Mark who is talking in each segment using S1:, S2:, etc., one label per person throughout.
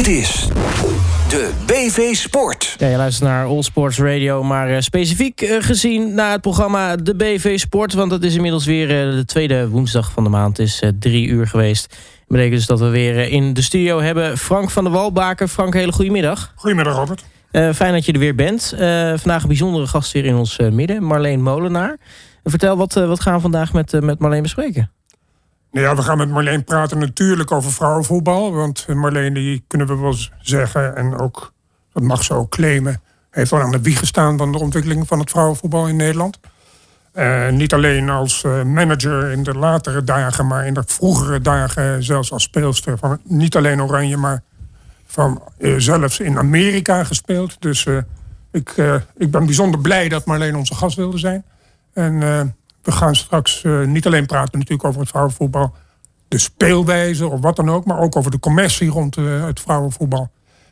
S1: Dit is de BV Sport.
S2: Ja, je luistert naar All Sports Radio, maar uh, specifiek uh, gezien naar het programma De BV Sport. Want het is inmiddels weer uh, de tweede woensdag van de maand. Het is drie uur geweest. Dat betekent dus dat we weer in de studio hebben Frank van der Walbaken. Frank, hele goedemiddag.
S3: Goedemiddag, Robert.
S2: fijn dat je er weer bent. vandaag een bijzondere gast weer in ons midden, Marleen Molenaar. vertel, wat, wat gaan we vandaag met, met Marleen bespreken?
S3: Nou ja, we gaan met Marleen praten natuurlijk over vrouwenvoetbal. Want Marleen, die kunnen we wel zeggen, en ook, dat mag ze ook claimen, heeft wel aan de wieg gestaan van de ontwikkeling van het vrouwenvoetbal in Nederland. Uh, niet alleen als uh, manager in de latere dagen, maar in de vroegere dagen zelfs als speelster. Van niet alleen Oranje, maar van uh, zelfs in Amerika gespeeld. Dus ik, ik ben bijzonder blij dat Marleen onze gast wilde zijn. En we gaan straks uh, niet alleen praten natuurlijk over het vrouwenvoetbal, de speelwijze of wat dan ook, maar ook over de commercie rond uh, het vrouwenvoetbal.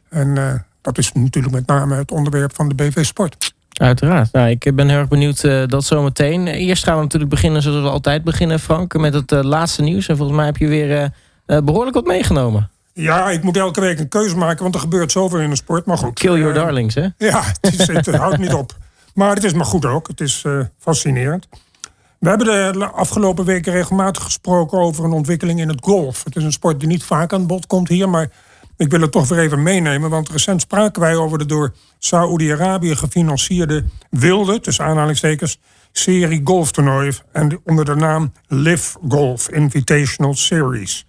S3: En uh, dat is natuurlijk met name het onderwerp van de BV Sport.
S2: Uiteraard. Nou, ik ben heel erg benieuwd dat zometeen. Eerst gaan we natuurlijk beginnen zoals we altijd beginnen, Frank, met het laatste nieuws. En volgens mij heb je weer behoorlijk wat meegenomen.
S3: Ja, ik moet elke week een keuze maken, want er gebeurt zoveel in de sport. Maar goed.
S2: Kill your darlings, hè?
S3: Ja, het, is, het houdt niet op. Maar het is maar goed ook. Het is fascinerend. We hebben de afgelopen weken regelmatig gesproken over een ontwikkeling in het golf. Het is een sport die niet vaak aan bod komt hier, maar ik wil het toch weer even meenemen. Want recent spraken wij over de door Saoedi-Arabië gefinancierde wilde, tussen aanhalingstekens, serie golftoernooien. En onder de naam Live Golf Invitational Series.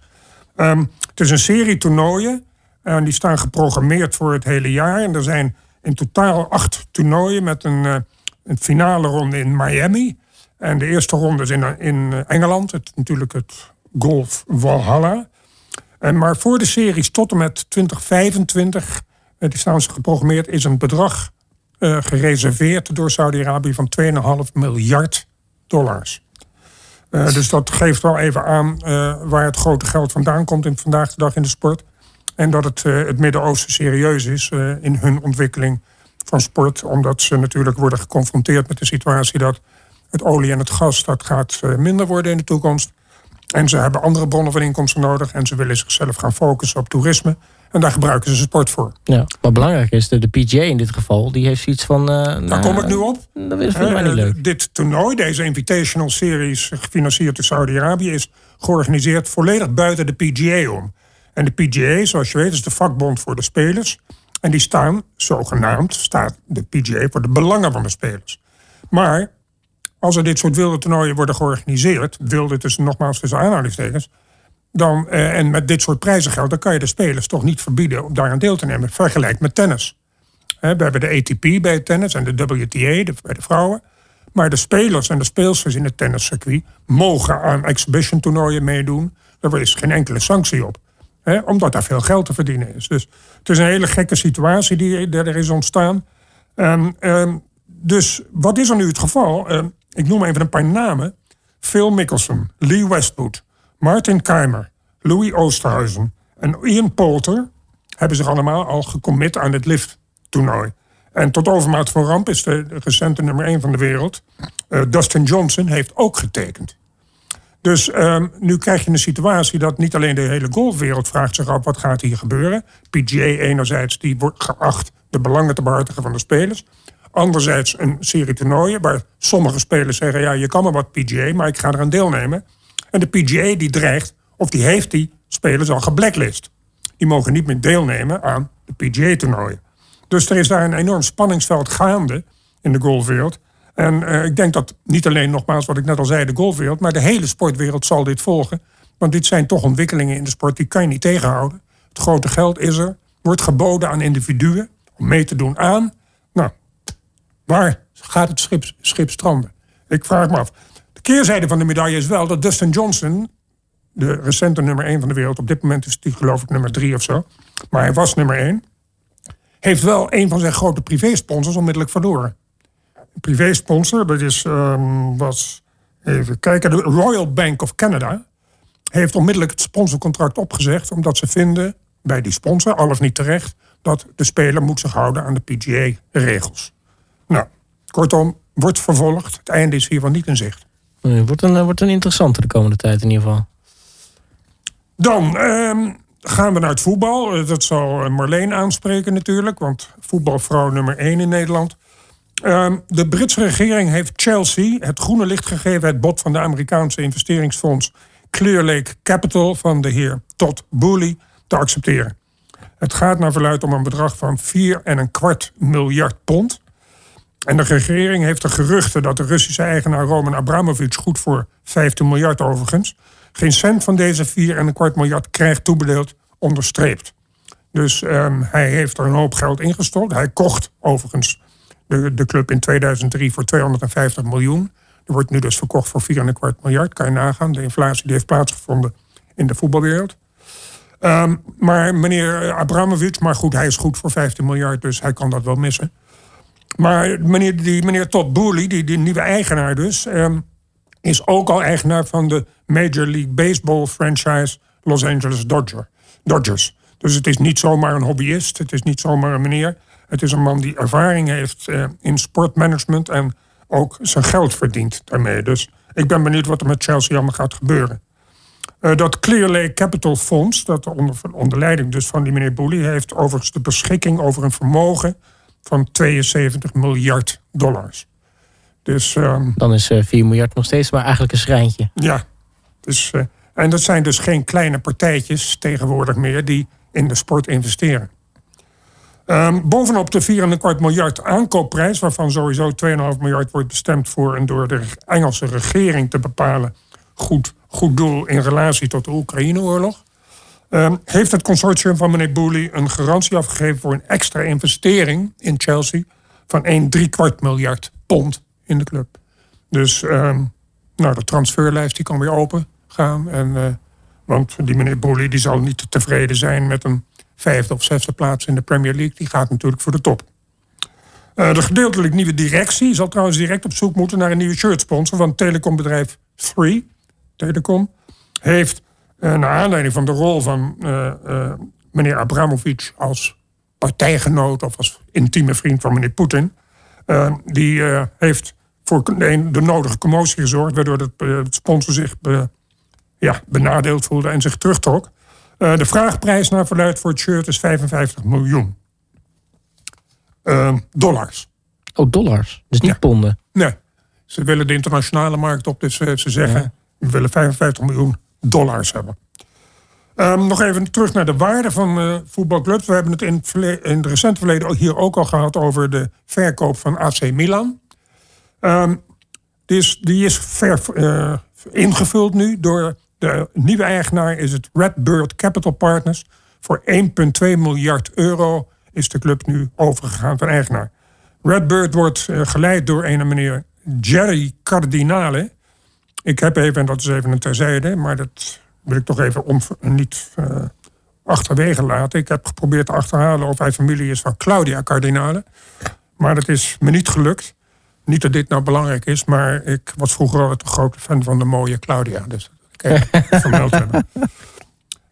S3: Um, het is een serie toernooien. En die staan geprogrammeerd voor het hele jaar. En er zijn in totaal acht toernooien met een, een finale ronde in Miami. En de eerste ronde is in, in Engeland, het, natuurlijk het Golf Valhalla. En maar voor de series tot en met 2025, eh, die staan ze geprogrammeerd, is een bedrag uh, gereserveerd door Saudi-Arabië van 2,5 miljard dollars. Dus dat geeft wel even aan waar het grote geld vandaan komt in vandaag de dag in de sport. En dat het, het Midden-Oosten serieus is in hun ontwikkeling van sport. Omdat ze natuurlijk worden geconfronteerd met de situatie dat het olie en het gas, dat gaat eh, minder worden in de toekomst. En ze hebben andere bronnen van inkomsten nodig. En ze willen zichzelf gaan focussen op toerisme. En daar gebruiken ze sport voor.
S2: Ja, wat belangrijk is, de, de PGA in dit geval, die heeft iets van... Uh,
S3: daar nou, kom ik nu op.
S2: Dat is voor mij niet leuk.
S3: Dit toernooi, deze Invitational Series, gefinancierd door Saudi-Arabië... is georganiseerd volledig buiten de PGA om. En de PGA, zoals je weet, is de vakbond voor de spelers. En die staan, zogenaamd, staat de PGA voor de belangen van de spelers. Maar als er dit soort wilde toernooien worden georganiseerd, wilde dus nogmaals tussen aanhalingstekens, dan, eh, en met dit soort prijzengeld, dan kan je de spelers toch niet verbieden om daaraan deel te nemen. Vergelijk met tennis. we hebben de ATP bij het tennis en de WTA bij de vrouwen. Maar de spelers en de speelsters in het tenniscircuit mogen aan exhibition toernooien meedoen. Daar is geen enkele sanctie op. omdat daar veel geld te verdienen is. Dus het is een hele gekke situatie die er is ontstaan. Um, dus wat is er nu het geval? Ehm, ik noem even een paar namen. Phil Mickelson, Lee Westwood, Martin Keimer, Louis Oosterhuizen en Ian Poulter hebben zich allemaal al gecommit aan het lift-toernooi. En tot overmaat van ramp is de recente nummer 1 van de wereld, uh, Dustin Johnson, heeft ook getekend. Dus um, nu krijg je een situatie dat niet alleen de hele golfwereld vraagt zich af wat gaat hier gebeuren. PGA enerzijds, die wordt geacht de belangen te behartigen van de spelers. Anderzijds een serie toernooien waar sommige spelers zeggen... ja, je kan maar wat PGA, maar ik ga eraan deelnemen. En de PGA die dreigt, of die heeft die spelers al geblacklist. Die mogen niet meer deelnemen aan de PGA-toernooien. Dus er is daar een enorm spanningsveld gaande in de golfwereld. En uh, ik denk dat niet alleen, nogmaals wat ik net al zei, de golfwereld... maar de hele sportwereld zal dit volgen. Want dit zijn toch ontwikkelingen in de sport die kan je niet tegenhouden. Het grote geld is er, wordt geboden aan individuen... om mee te doen aan Waar gaat het schip, schip stranden? Ik vraag me af. De keerzijde van de medaille is wel dat Dustin Johnson, de recente nummer 1 van de wereld, op dit moment is hij geloof ik nummer 3 of zo, maar hij was nummer 1, heeft wel een van zijn grote privé-sponsors onmiddellijk verloren. Een privé-sponsor, dat is, um, was, even kijken, de Royal Bank of Canada, heeft onmiddellijk het sponsorcontract opgezegd, omdat ze vinden, bij die sponsor, al of niet terecht, dat de speler moet zich houden aan de PGA-regels. Kortom, wordt vervolgd. Het einde is hiervan niet in zicht.
S2: Het wordt een, wordt een interessante de komende tijd in ieder geval.
S3: Dan, um, gaan we naar het voetbal. Eh, dat zal eh, Marleen aanspreken natuurlijk, want voetbalvrouw nummer 1 in Nederland. Ehm, de Britse regering heeft Chelsea het groene licht gegeven... het bod van de Amerikaanse investeringsfonds Clear Lake Capital... van de heer Todd Boehly te accepteren. Het gaat naar verluid om een bedrag van 4,25 miljard pond. En de regering heeft de geruchten dat de Russische eigenaar Roman Abramovich... goed voor 15 miljard overigens... geen cent van deze 4,25 miljard krijgt toebedeeld onderstreept. Dus um, hij heeft er een hoop geld ingestort. Hij kocht overigens de, de club in 2003 voor 250 miljoen. Er wordt nu dus verkocht voor 4,25 miljard. Kan je nagaan, de inflatie die heeft plaatsgevonden in de voetbalwereld. Um, maar meneer Abramovic, maar goed, hij is goed voor 15 miljard, dus hij kan dat wel missen. Maar meneer, die, meneer Todd Boehly, die, nieuwe eigenaar dus, um, is ook al eigenaar van de Major League Baseball franchise Los Angeles Dodger, Dodgers. Dus het is niet zomaar een hobbyist, het is niet zomaar een meneer. Het is een man die ervaring heeft uh, in sportmanagement en ook zijn geld verdient daarmee. Dus ik ben benieuwd wat er met Chelsea allemaal gaat gebeuren. Uh, dat Clear Lake Capital Fonds, dat onder, onder leiding dus van die meneer Boehly... heeft overigens de beschikking over een vermogen van 72 miljard dollars. Dus, um,
S2: Dan is uh, eh, 4 miljard nog steeds maar eigenlijk een schrijntje.
S3: Ja, dus, uh, en dat zijn dus geen kleine partijtjes tegenwoordig meer... die in de sport investeren. Um, bovenop de 4,25 miljard aankoopprijs... waarvan sowieso 2,5 miljard wordt bestemd voor... een door de Engelse regering te bepalen goed, goed doel... in relatie tot de Oekraïne-oorlog... Um, heeft het consortium van meneer Booley een garantie afgegeven... voor een extra investering in Chelsea... van 1 kwart miljard pond in de club. Dus um, nou, de transferlijst die kan weer open gaan. En, uh, want die meneer Booley die zal niet tevreden zijn met een vijfde of zesde plaats in de Premier League. Die gaat natuurlijk voor de top. Uh, de gedeeltelijk nieuwe directie zal trouwens direct op zoek moeten naar een nieuwe shirtsponsor. Want telecombedrijf 3, Telecom, heeft naar aanleiding van de rol van uh, meneer Abramovic als partijgenoot of als intieme vriend van meneer Poetin, die heeft voor de, nodige commotie gezorgd, waardoor het, het sponsor zich be, ja, benadeeld voelde en zich terugtrok. De vraagprijs naar verluid voor het shirt is 55 miljoen dollars.
S2: Oh, dollars? Dus niet
S3: ja.
S2: ponden?
S3: Nee. Ze willen de internationale markt op, dus ze zeggen... Ja. we willen 55 miljoen dollars hebben. Um, nog even terug naar de waarde van voetbalclubs. We hebben het in het, in het recente verleden hier ook al gehad... over de verkoop van AC Milan. Um, die is, die is ver, ingevuld nu door de nieuwe eigenaar is het Redbird Capital Partners. Voor 1,2 miljard euro is de club nu overgegaan van eigenaar. Redbird wordt uh, geleid door een meneer Jerry Cardinale. Ik heb even, en dat is even een terzijde, maar dat wil ik toch even om, niet uh, achterwege laten. Ik heb geprobeerd te achterhalen of hij familie is van Claudia Cardinale. Maar dat is me niet gelukt. Niet dat dit nou belangrijk is, maar ik was vroeger altijd een grote fan van de mooie Claudia. Dus vermeld hebben.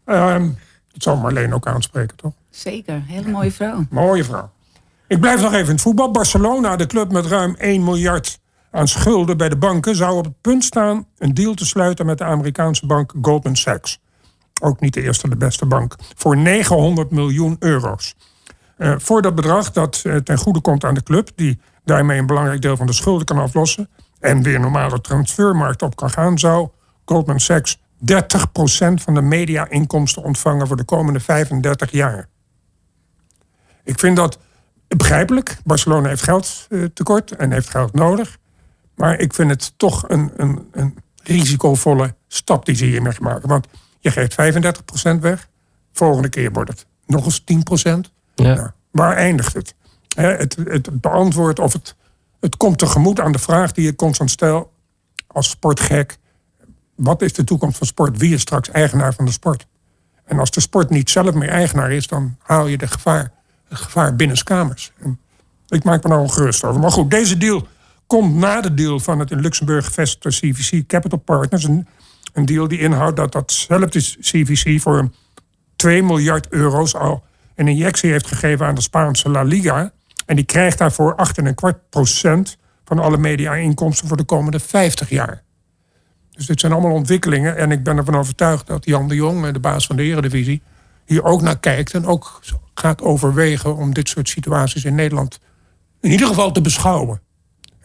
S3: Um, dat zal Marleen ook aanspreken, toch?
S4: Zeker, hele mooie vrouw.
S3: Mooie vrouw. Ik blijf nog even in het voetbal. Barcelona, de club met ruim 1 miljard aan schulden bij de banken, zou op het punt staan een deal te sluiten met de Amerikaanse bank Goldman Sachs. Ook niet de eerste, de beste bank. Voor 900 miljoen euro's. Uh, voor dat bedrag dat uh, ten goede komt aan de club, die daarmee een belangrijk deel van de schulden kan aflossen en weer normale transfermarkt op kan gaan, zou Goldman Sachs 30% van de media-inkomsten ontvangen voor de komende 35 jaar. Ik vind dat begrijpelijk. Barcelona heeft geld uh, tekort en heeft geld nodig. Maar ik vind het toch een, een, een risicovolle stap die ze hiermee maken. Want je geeft 35% weg. Volgende keer wordt het nog eens 10%. Ja. Nou, waar eindigt het? het? Het beantwoordt of het, het komt tegemoet aan de vraag die je constant stelt als sportgek wat is de toekomst van sport? Wie is straks eigenaar van de sport? En als de sport niet zelf meer eigenaar is, dan haal je de gevaar, het gevaar binnenskamers. En ik maak me nou ongerust over. Maar goed, deze deal komt na de deal van het in Luxemburg gevestigde CVC Capital Partners. Een, een deal die inhoudt dat datzelfde CVC voor 2 miljard euro's al een injectie heeft gegeven aan de Spaanse La Liga. En die krijgt daarvoor 8,25 procent van alle media-inkomsten voor de komende 50 jaar. Dus dit zijn allemaal ontwikkelingen. En ik ben ervan overtuigd dat Jan de Jong, de baas van de Eredivisie... hier ook naar kijkt en ook gaat overwegen om dit soort situaties in Nederland in ieder geval te beschouwen.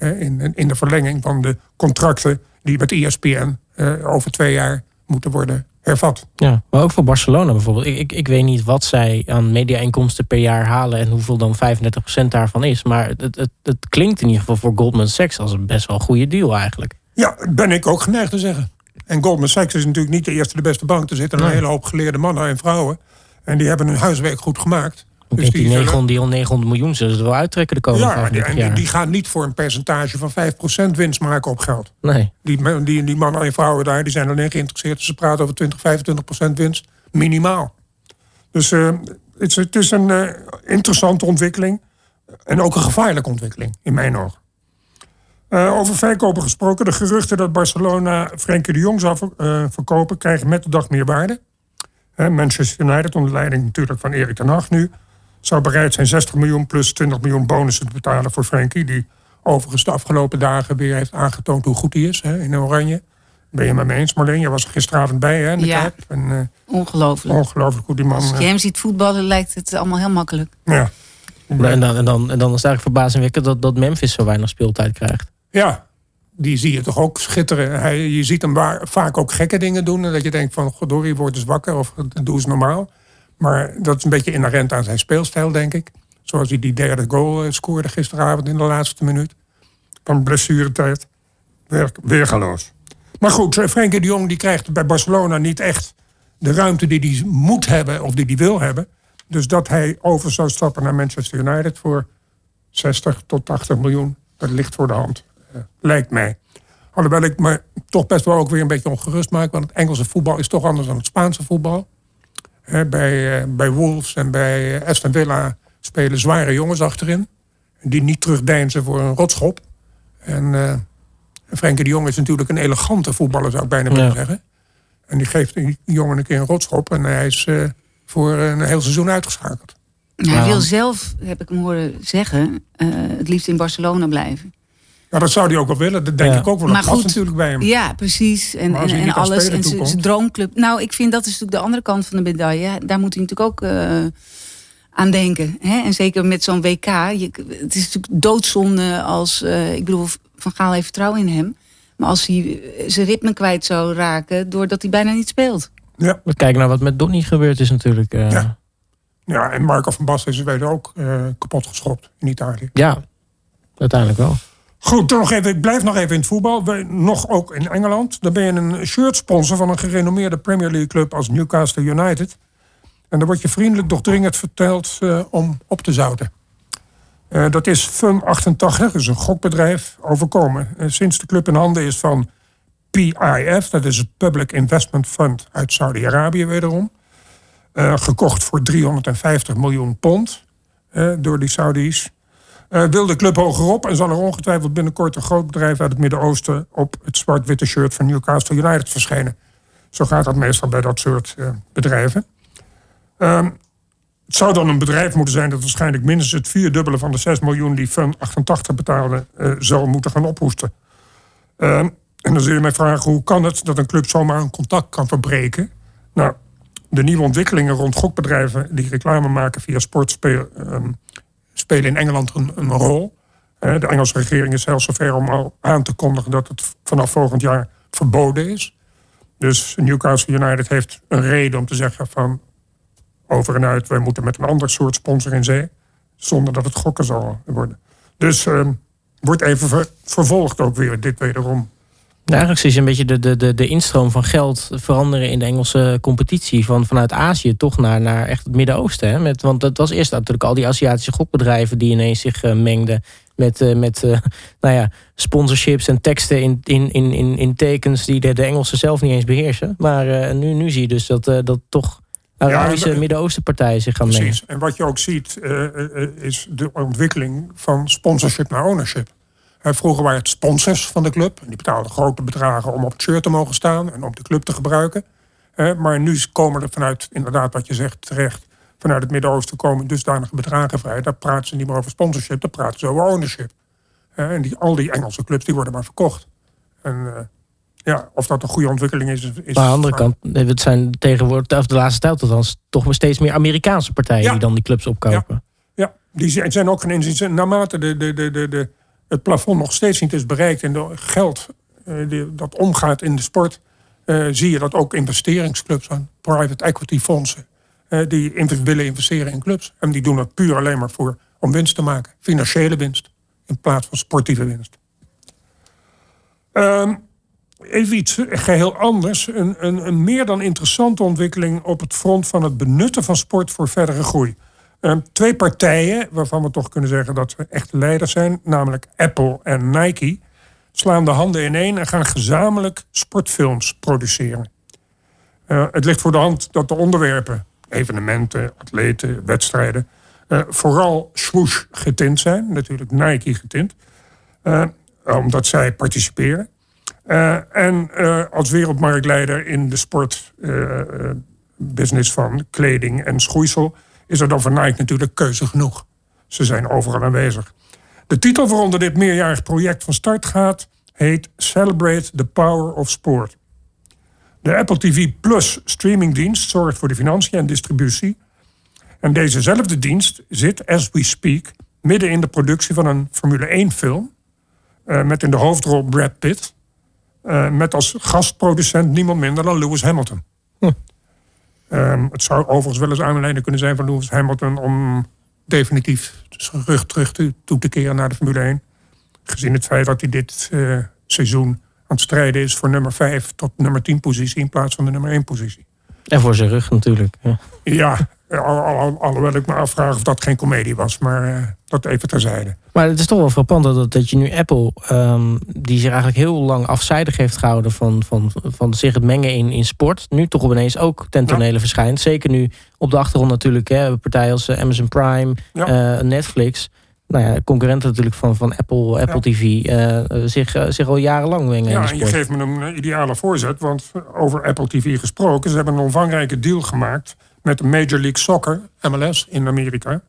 S3: In, in de verlenging van de contracten die met ESPN eh, over twee jaar moeten worden hervat.
S2: Ja, maar ook voor Barcelona bijvoorbeeld. Ik, ik, ik weet niet wat zij aan media-inkomsten per jaar halen en hoeveel dan 35% daarvan is. Maar het, het, het klinkt in ieder geval voor Goldman Sachs als een best wel goede deal eigenlijk.
S3: Ja, ben ik ook geneigd te zeggen. En Goldman Sachs is natuurlijk niet de eerste de beste bank. Er zitten een hele hoop geleerde mannen en vrouwen. En die hebben hun huiswerk goed gemaakt.
S2: Dus die, 900, die 900 miljoen zullen ze wel uittrekken de komende ja, die,
S3: en die gaan niet voor een percentage van 5% winst maken op geld.
S2: Nee.
S3: Die, die, die mannen en vrouwen daar die zijn alleen geïnteresseerd. Ze praten over 20, 25% winst. Minimaal. Dus uh, het, is, het is een uh, interessante ontwikkeling. En ook een gevaarlijke ontwikkeling, in mijn ogen. Uh, over verkopen gesproken. De geruchten dat Barcelona Frenkie de Jong zou verkopen... krijgen met de dag meer waarde. Manchester United, onder leiding natuurlijk van Erik ten Hag nu zou bereid zijn 60 miljoen plus 20 miljoen bonussen te betalen voor Frenkie. Die overigens de afgelopen dagen weer heeft aangetoond hoe goed hij is hè, in Oranje. Ben je met me eens, Marleen? Je was er gisteravond bij, hè? In
S4: ja, en, uh, ongelooflijk.
S3: Ongelooflijk hoe die man...
S4: Als je hem ziet voetballen, lijkt het allemaal heel makkelijk.
S3: Ja.
S2: En dan, en dan, en dan is het eigenlijk verbazingwekkend dat, dat Memphis zo weinig speeltijd krijgt.
S3: Ja, die zie je toch ook schitteren. Hij, je ziet hem waar, vaak ook gekke dingen doen. En dat je denkt van, goddorie, word eens wakker of doe eens normaal. Maar dat is een beetje inherent aan zijn speelstijl, denk ik. Zoals hij die derde goal eh, scoorde gisteravond in de laatste minuut. Van blessuretijd. Weer, weergaloos. Maar goed, eh, Frenkie de Jong die krijgt bij Barcelona niet echt de ruimte die hij moet hebben of die hij wil hebben. Dus dat hij over zou stappen naar Manchester United voor 60 tot 80 miljoen, dat ligt voor de hand. Uh, lijkt mij. Alhoewel ik me toch best wel ook weer een beetje ongerust maak. Want het Engelse voetbal is toch anders dan het Spaanse voetbal bij, uh, bij Wolves en bij eh, Aston Villa spelen zware jongens achterin. Die niet terugdeinzen voor een rotschop. En uh, Frenkie de Jong is natuurlijk een elegante voetballer, zou ik bijna willen zeggen. En die geeft die jongen een keer een rotschop. En hij is voor een heel seizoen uitgeschakeld.
S4: hij wil zelf, heb ik hem horen zeggen, het liefst in Barcelona blijven.
S3: Ja, dat zou hij ook wel willen. Dat denk ik ook wel. Dat past natuurlijk bij hem.
S4: Ja, precies. En, en, en alles. En zijn droomclub. Nou, ik vind dat is natuurlijk de andere kant van de medaille. Daar moet hij natuurlijk ook uh, aan denken. Hè? En zeker met zo'n WK. Je, het is natuurlijk doodzonde als... Uh, ik bedoel, Van Gaal heeft vertrouwen in hem. Maar als hij zijn ritme kwijt zou raken... doordat hij bijna niet speelt.
S3: Ja.
S2: We kijken naar wat met Donny gebeurd is natuurlijk. Uh...
S3: Ja. ja, en Marco van Basten is weer ook kapot geschopt in Italië.
S2: Ja, uiteindelijk wel.
S3: Goed, nog even, ik blijf nog even in het voetbal. Nog ook in Engeland. Dan ben je een shirtsponsor van een gerenommeerde Premier League club als Newcastle United. En dan wordt je vriendelijk doch dringend verteld uh, om op te zouten. Uh, dat is FUM88, dat is een gokbedrijf, overkomen. Uh, sinds de club in handen is van PIF, dat is het Public Investment Fund uit Saudi-Arabië wederom. gekocht voor 350 miljoen pond door die Saudis. Uh, wil de club hogerop en zal er ongetwijfeld binnenkort een groot bedrijf uit het Midden-Oosten op het zwart-witte shirt van Newcastle United verschijnen. Zo gaat dat meestal bij dat soort uh, bedrijven. Uh, het zou dan een bedrijf moeten zijn dat waarschijnlijk minstens het vierdubbele van de 6 miljoen die Fun 88 betaalde, uh, zal moeten gaan ophoesten. Ehm, en dan zul je mij vragen hoe kan het dat een club zomaar een contact kan verbreken? Nou, de nieuwe ontwikkelingen rond gokbedrijven die reclame maken via sportspeel, ehm, spelen in Engeland een, een rol. De Engelse regering is zelfs zover om al aan te kondigen dat het vanaf volgend jaar verboden is. Dus Newcastle United heeft een reden om te zeggen van over en uit, wij moeten met een ander soort sponsor in zee. Zonder dat het gokken zal worden. Dus uh, wordt even vervolgd ook weer, dit wederom.
S2: Nou, eigenlijk je een beetje de, de, de, de instroom van geld veranderen in de Engelse competitie. Van, vanuit Azië toch naar, naar echt het Midden-Oosten. Want dat was eerst natuurlijk al die Aziatische gokbedrijven die ineens zich uh, mengden. Met, uh, met uh, nou ja, sponsorships en teksten in, in, in, in tekens die de, de Engelsen zelf niet eens beheersen. Maar nu, nu zie je dus dat, dat toch Arabische ja, Midden-Oosten partijen zich gaan
S3: precies.
S2: mengen.
S3: En wat je ook ziet is de ontwikkeling van sponsorship naar ownership. Vroeger waren het sponsors van de club. Die betaalden grote bedragen om op het shirt te mogen staan en om de club te gebruiken. Maar nu komen er vanuit, inderdaad wat je zegt terecht, vanuit het Midden-Oosten komen dusdanige bedragen vrij. Daar praten ze niet meer over sponsorship, daar praten ze over ownership. En die, al die Engelse clubs die worden maar verkocht. En, Ja, of dat een goede ontwikkeling is.
S2: is aan de andere kant, het zijn tegenwoordig, of de laatste tijd althans, toch steeds meer Amerikaanse partijen die dan die clubs opkopen.
S3: Ja, ja. die zijn ook geen inzien. Naarmate de, de, de, de, de, het plafond nog steeds niet is bereikt en de geld uh, dat omgaat in de sport, uh, zie je dat ook investeringsclubs aan, private equity fondsen, uh, die willen investeren in clubs. En die doen het puur alleen maar voor om winst te maken, financiële winst, in plaats van sportieve winst. Um, even iets geheel anders. Een, een, een, meer dan interessante ontwikkeling op het front van het benutten van sport voor verdere groei. Ehm, twee partijen, waarvan we toch kunnen zeggen dat ze echt leiders zijn, namelijk Apple en Nike, slaan de handen ineen en gaan gezamenlijk sportfilms produceren. Uh, het ligt voor de hand dat de onderwerpen, evenementen, atleten, wedstrijden, uh, vooral swoosh getint zijn, natuurlijk Nike getint, uh, omdat zij participeren. En als wereldmarktleider in de sportbusiness van kleding en schoeisel is er dan voor Nike natuurlijk keuze genoeg. Ze zijn overal aanwezig. De titel waaronder dit meerjarig project van start gaat heet Celebrate the Power of Sport. De Apple TV Plus streamingdienst zorgt voor de financiën en distributie. En dezezelfde dienst zit, as we speak, midden in de productie van een Formule 1 film. met in de hoofdrol Brad Pitt. Uh, met als gastproducent niemand minder dan Lewis Hamilton. Hm. Um, het zou overigens wel eens aanleiding kunnen zijn van Lewis Hamilton om definitief zijn rug terug te, toe te keren naar de Formule 1. Gezien het feit dat hij dit uh, seizoen aan het strijden is voor nummer 5 tot nummer 10 positie in plaats van de nummer 1 positie.
S2: En voor zijn rug natuurlijk. Ja,
S3: ja al, alhoewel ik me afvraag of dat geen komedie was, maar uh, dat even terzijde.
S2: Maar het is toch wel frappant dat, dat je nu Apple, um, die zich eigenlijk heel lang afzijdig heeft gehouden van, van, van zich het mengen in, in sport, nu toch opeens ook ten tonele verschijnt. Zeker nu op de achtergrond natuurlijk, hè, partijen als eh, Amazon Prime, ja. uh, Netflix. Nou ja, concurrenten natuurlijk van, van Apple, Apple TV, uh, zich, zich al jarenlang mengen.
S3: Ja, en je geeft me een ideale voorzet, want over Apple TV gesproken, ze hebben een omvangrijke deal gemaakt met de Major League Soccer, MLS in Amerika,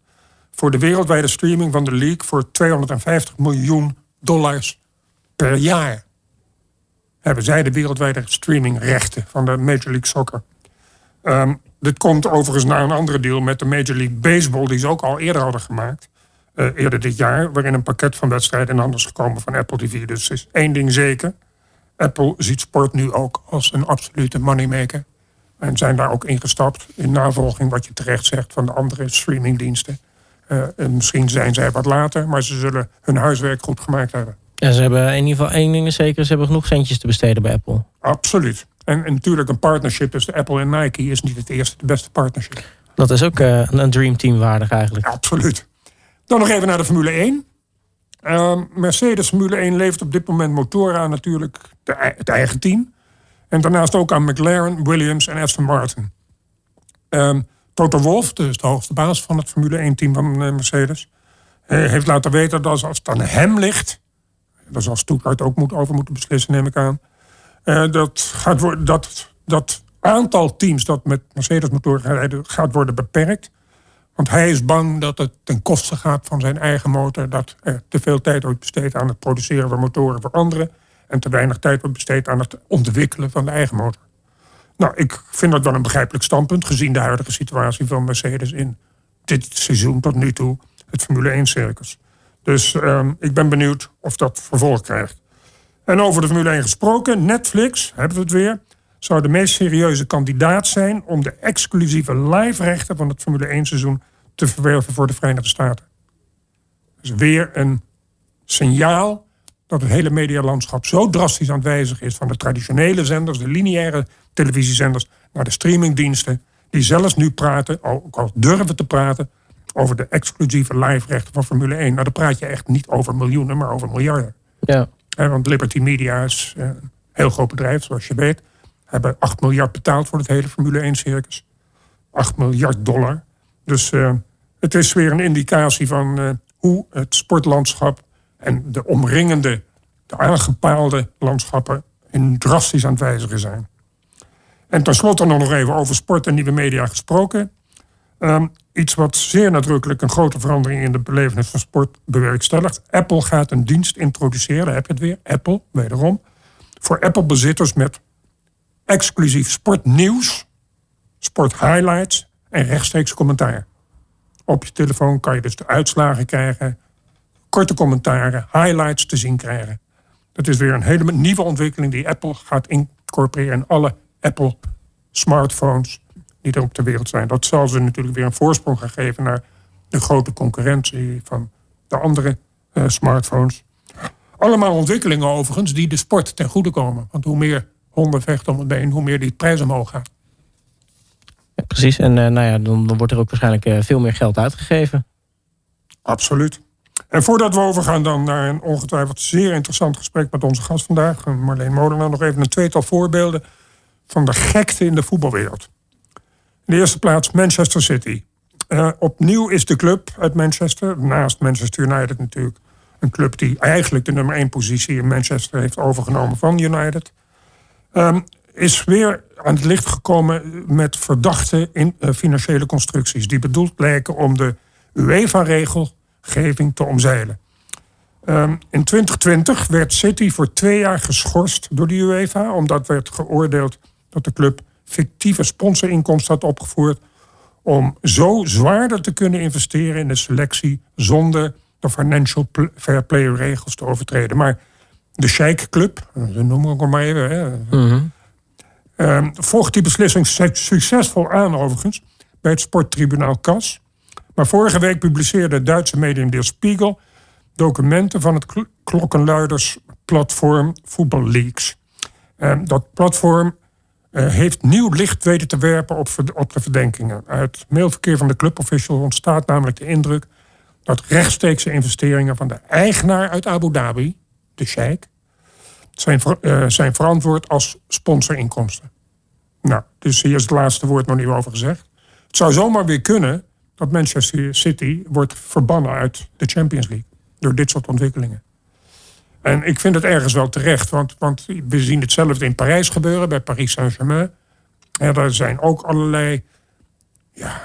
S3: voor de wereldwijde streaming van de league voor 250 miljoen dollars per jaar. Hebben zij de wereldwijde streamingrechten van de Major League Soccer. Um, dit komt overigens naar een andere deal met de Major League Baseball, die ze ook al eerder hadden gemaakt. Uh, eerder dit jaar, waarin een pakket van wedstrijden in handen is gekomen van Apple TV. Dus is één ding zeker. Apple ziet sport nu ook als een absolute moneymaker. En zijn daar ook ingestapt in navolging wat je terecht zegt van de andere streamingdiensten. Uh, misschien zijn zij wat later, maar ze zullen hun huiswerk goed gemaakt hebben.
S2: Ja, ze hebben in ieder geval één ding zeker, ze hebben genoeg centjes te besteden bij Apple.
S3: Absoluut. En, en natuurlijk een partnership tussen Apple en Nike is niet het eerste, de beste partnership.
S2: Dat is ook uh, een dreamteam waardig eigenlijk.
S3: Absoluut. Dan nog even naar de Formule 1. Uh, Mercedes Formule 1 levert op dit moment motoren aan natuurlijk de, het eigen team. En daarnaast ook aan McLaren, Williams en Aston Martin. Um, Toto Wolff, dus de hoogste baas van het Formule 1-team van eh, Mercedes, eh, heeft laten weten dat als het aan hem ligt, daar zal Stuttgart ook moet, over moeten beslissen, neem ik aan, uh, dat, gaat worden, dat dat aantal teams dat met Mercedes-motoren gaat gaat worden beperkt. Want hij is bang dat het ten koste gaat van zijn eigen motor, dat er te veel tijd wordt besteed aan het produceren van motoren voor anderen en te weinig tijd wordt besteed aan het ontwikkelen van de eigen motor. Nou, ik vind dat wel een begrijpelijk standpunt, gezien de huidige situatie van Mercedes in dit seizoen tot nu toe, het Formule 1-circus. Dus uh, ik ben benieuwd of dat vervolg krijgt. En over de Formule 1 gesproken, Netflix, hebben we het weer, zou de meest serieuze kandidaat zijn om de exclusieve live-rechten van het Formule 1-seizoen te verwerven voor de Verenigde Staten. Dus weer een signaal dat het hele medialandschap zo drastisch aan het wijzigen is van de traditionele zenders, de lineaire televisiezenders, naar de streamingdiensten, die zelfs nu praten, ook al durven te praten, over de exclusieve live-rechten van Formule 1. Nou, dan praat je echt niet over miljoenen, maar over miljarden.
S2: Ja.
S3: want Liberty Media is een heel groot bedrijf, zoals je weet. Hebben 8 miljard betaald voor het hele Formule 1-circus. 8 miljard dollar. Dus uh, het is weer een indicatie van uh, hoe het sportlandschap en de omringende, de aangepaalde landschappen in drastisch aan het wijzigen zijn. En tenslotte nog even over sport en nieuwe media gesproken. Um, iets wat zeer nadrukkelijk een grote verandering in de belevenis van sport bewerkstelligt. Apple gaat een dienst introduceren, heb je het weer, Apple, wederom, voor Apple-bezitters met exclusief sportnieuws, sporthighlights en rechtstreeks commentaar. Op je telefoon kan je dus de uitslagen krijgen, korte commentaren, highlights te zien krijgen. Dat is weer een hele nieuwe ontwikkeling die Apple gaat incorporeren in alle Apple smartphones die er op de wereld zijn. Dat zal ze natuurlijk weer een voorsprong gaan geven naar de grote concurrentie van de andere uh, smartphones. Allemaal ontwikkelingen overigens die de sport ten goede komen. Want hoe meer honden vechten om het been, hoe meer die prijs omhoog gaat.
S2: Ja, precies, en uh, nou ja, dan, dan, wordt er ook waarschijnlijk uh, veel meer geld uitgegeven.
S3: Absoluut. En voordat we overgaan dan naar een ongetwijfeld zeer interessant gesprek met onze gast vandaag, Marleen Molenaar, nog even een tweetal voorbeelden van de gekte in de voetbalwereld. In de eerste plaats Manchester City. Uh, opnieuw is de club uit Manchester, naast Manchester United natuurlijk, een club die eigenlijk de nummer 1 positie in Manchester heeft overgenomen van United. Um, is weer aan het licht gekomen met verdachte in, uh, financiële constructies. Die bedoeld lijken om de UEFA-regelgeving te omzeilen. Um, in 2020 werd City voor twee jaar geschorst door de UEFA, omdat werd geoordeeld dat de club fictieve sponsorinkomsten had opgevoerd om zo zwaarder te kunnen investeren in de selectie zonder de financial fair play regels te overtreden. Maar de Sheikh Club, dat noemen we ook maar even, hè, mm volgt die beslissing succesvol aan overigens bij het sporttribunaal CAS. Maar vorige week publiceerde het Duitse medium Der Spiegel documenten van het klokkenluidersplatform Football Leaks. Ehm, dat platform heeft nieuw licht weten te werpen op, op de verdenkingen. Uit mailverkeer van de clubofficial ontstaat namelijk de indruk dat rechtstreekse investeringen van de eigenaar uit Abu Dhabi, de Sheikh, zijn, uh, zijn verantwoord als sponsorinkomsten. Nou, dus hier is het laatste woord nog niet over gezegd. Het zou zomaar weer kunnen dat Manchester City wordt verbannen uit de Champions League door dit soort ontwikkelingen. En ik vind het ergens wel terecht, want, want we zien hetzelfde in Parijs gebeuren, bij Paris Saint-Germain. Ja, daar zijn ook allerlei ja,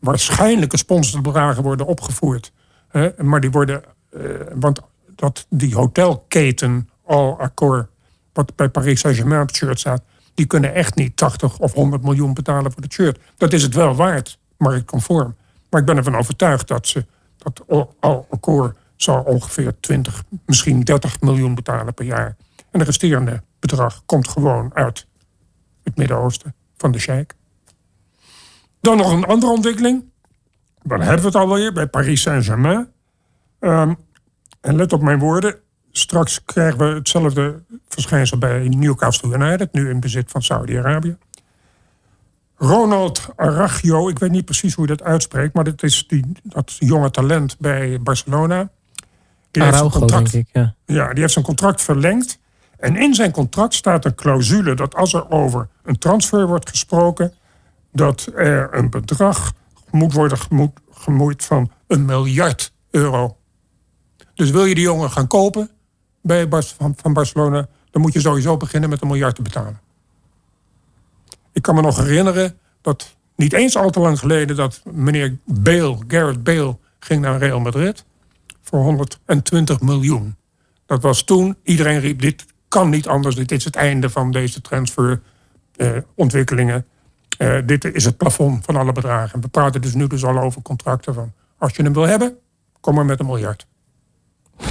S3: onwaarschijnlijke sponsorbedragen worden opgevoerd. Hè? Maar die worden, eh, want dat die hotelketen Al Accor, wat bij Paris Saint-Germain op het shirt staat, die kunnen echt niet 80 of 100 miljoen betalen voor het shirt. Dat is het wel waard, marktconform. Maar ik ben ervan overtuigd dat ze dat Al Accor zal ongeveer 20, misschien 30 miljoen betalen per jaar. En de resterende bedrag komt gewoon uit het Midden-Oosten van de Sheikh. Dan nog een andere ontwikkeling. Dan hebben we het alweer bij Paris Saint-Germain. Um, en let op mijn woorden. Straks krijgen we hetzelfde verschijnsel bij Newcastle United, nu in bezit van Saudi-Arabië. Ronald Aragio, ik weet niet precies hoe je dat uitspreekt, maar dat is die, dat jonge talent bij Barcelona.
S2: Die heeft zijn contract, denk ik, ja.
S3: ja, die heeft zijn contract verlengd. En in zijn contract staat een clausule dat als er over een transfer wordt gesproken, dat er een bedrag moet worden gemoeid van een miljard euro. Dus wil je die jongen gaan kopen bij van, van Barcelona, dan moet je sowieso beginnen met een miljard te betalen. Ik kan me nog herinneren dat niet eens al te lang geleden dat meneer Bale, Garrett Bale, ging naar Real Madrid voor 120 miljoen. Dat was toen, iedereen riep, dit kan niet anders, dit is het einde van deze transferontwikkelingen. Uh, uh, dit is het plafond van alle bedragen. We praten dus nu dus al over contracten van, als je hem wil hebben, kom maar met een miljard.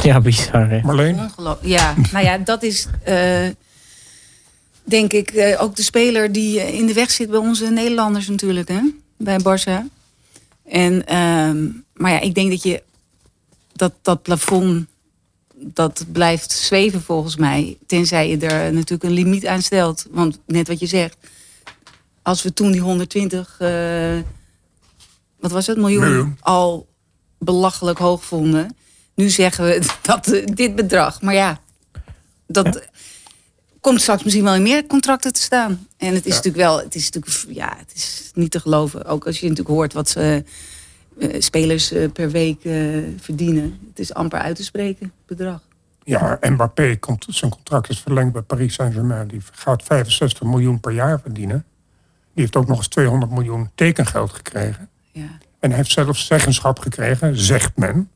S2: Ja, bizar. Hè?
S3: Marleen?
S4: Ja, nou ja, dat is uh, denk ik ook de speler die in de weg zit bij onze Nederlanders natuurlijk, hè? bij Barça. En, uh, maar ja, ik denk dat je dat, dat plafond dat blijft zweven volgens mij. Tenzij je er natuurlijk een limiet aan stelt. Want net wat je zegt, als we toen die 120, uh, wat was het, miljoen, miljoen, al belachelijk hoog vonden. Nu zeggen we dat uh, dit bedrag. Maar ja, dat komt straks misschien wel in meer contracten te staan. En het is natuurlijk wel, het is natuurlijk, ja, het is niet te geloven. Ook als je natuurlijk hoort wat ze spelers uh, per week uh, verdienen. Het is amper uit te spreken, bedrag.
S3: Ja, Mbappé, komt, zijn contract is verlengd bij Paris Saint-Germain. Die gaat 65 miljoen per jaar verdienen. Die heeft ook nog eens 200 miljoen tekengeld gekregen. Ja. En heeft zelfs zeggenschap gekregen, zegt men,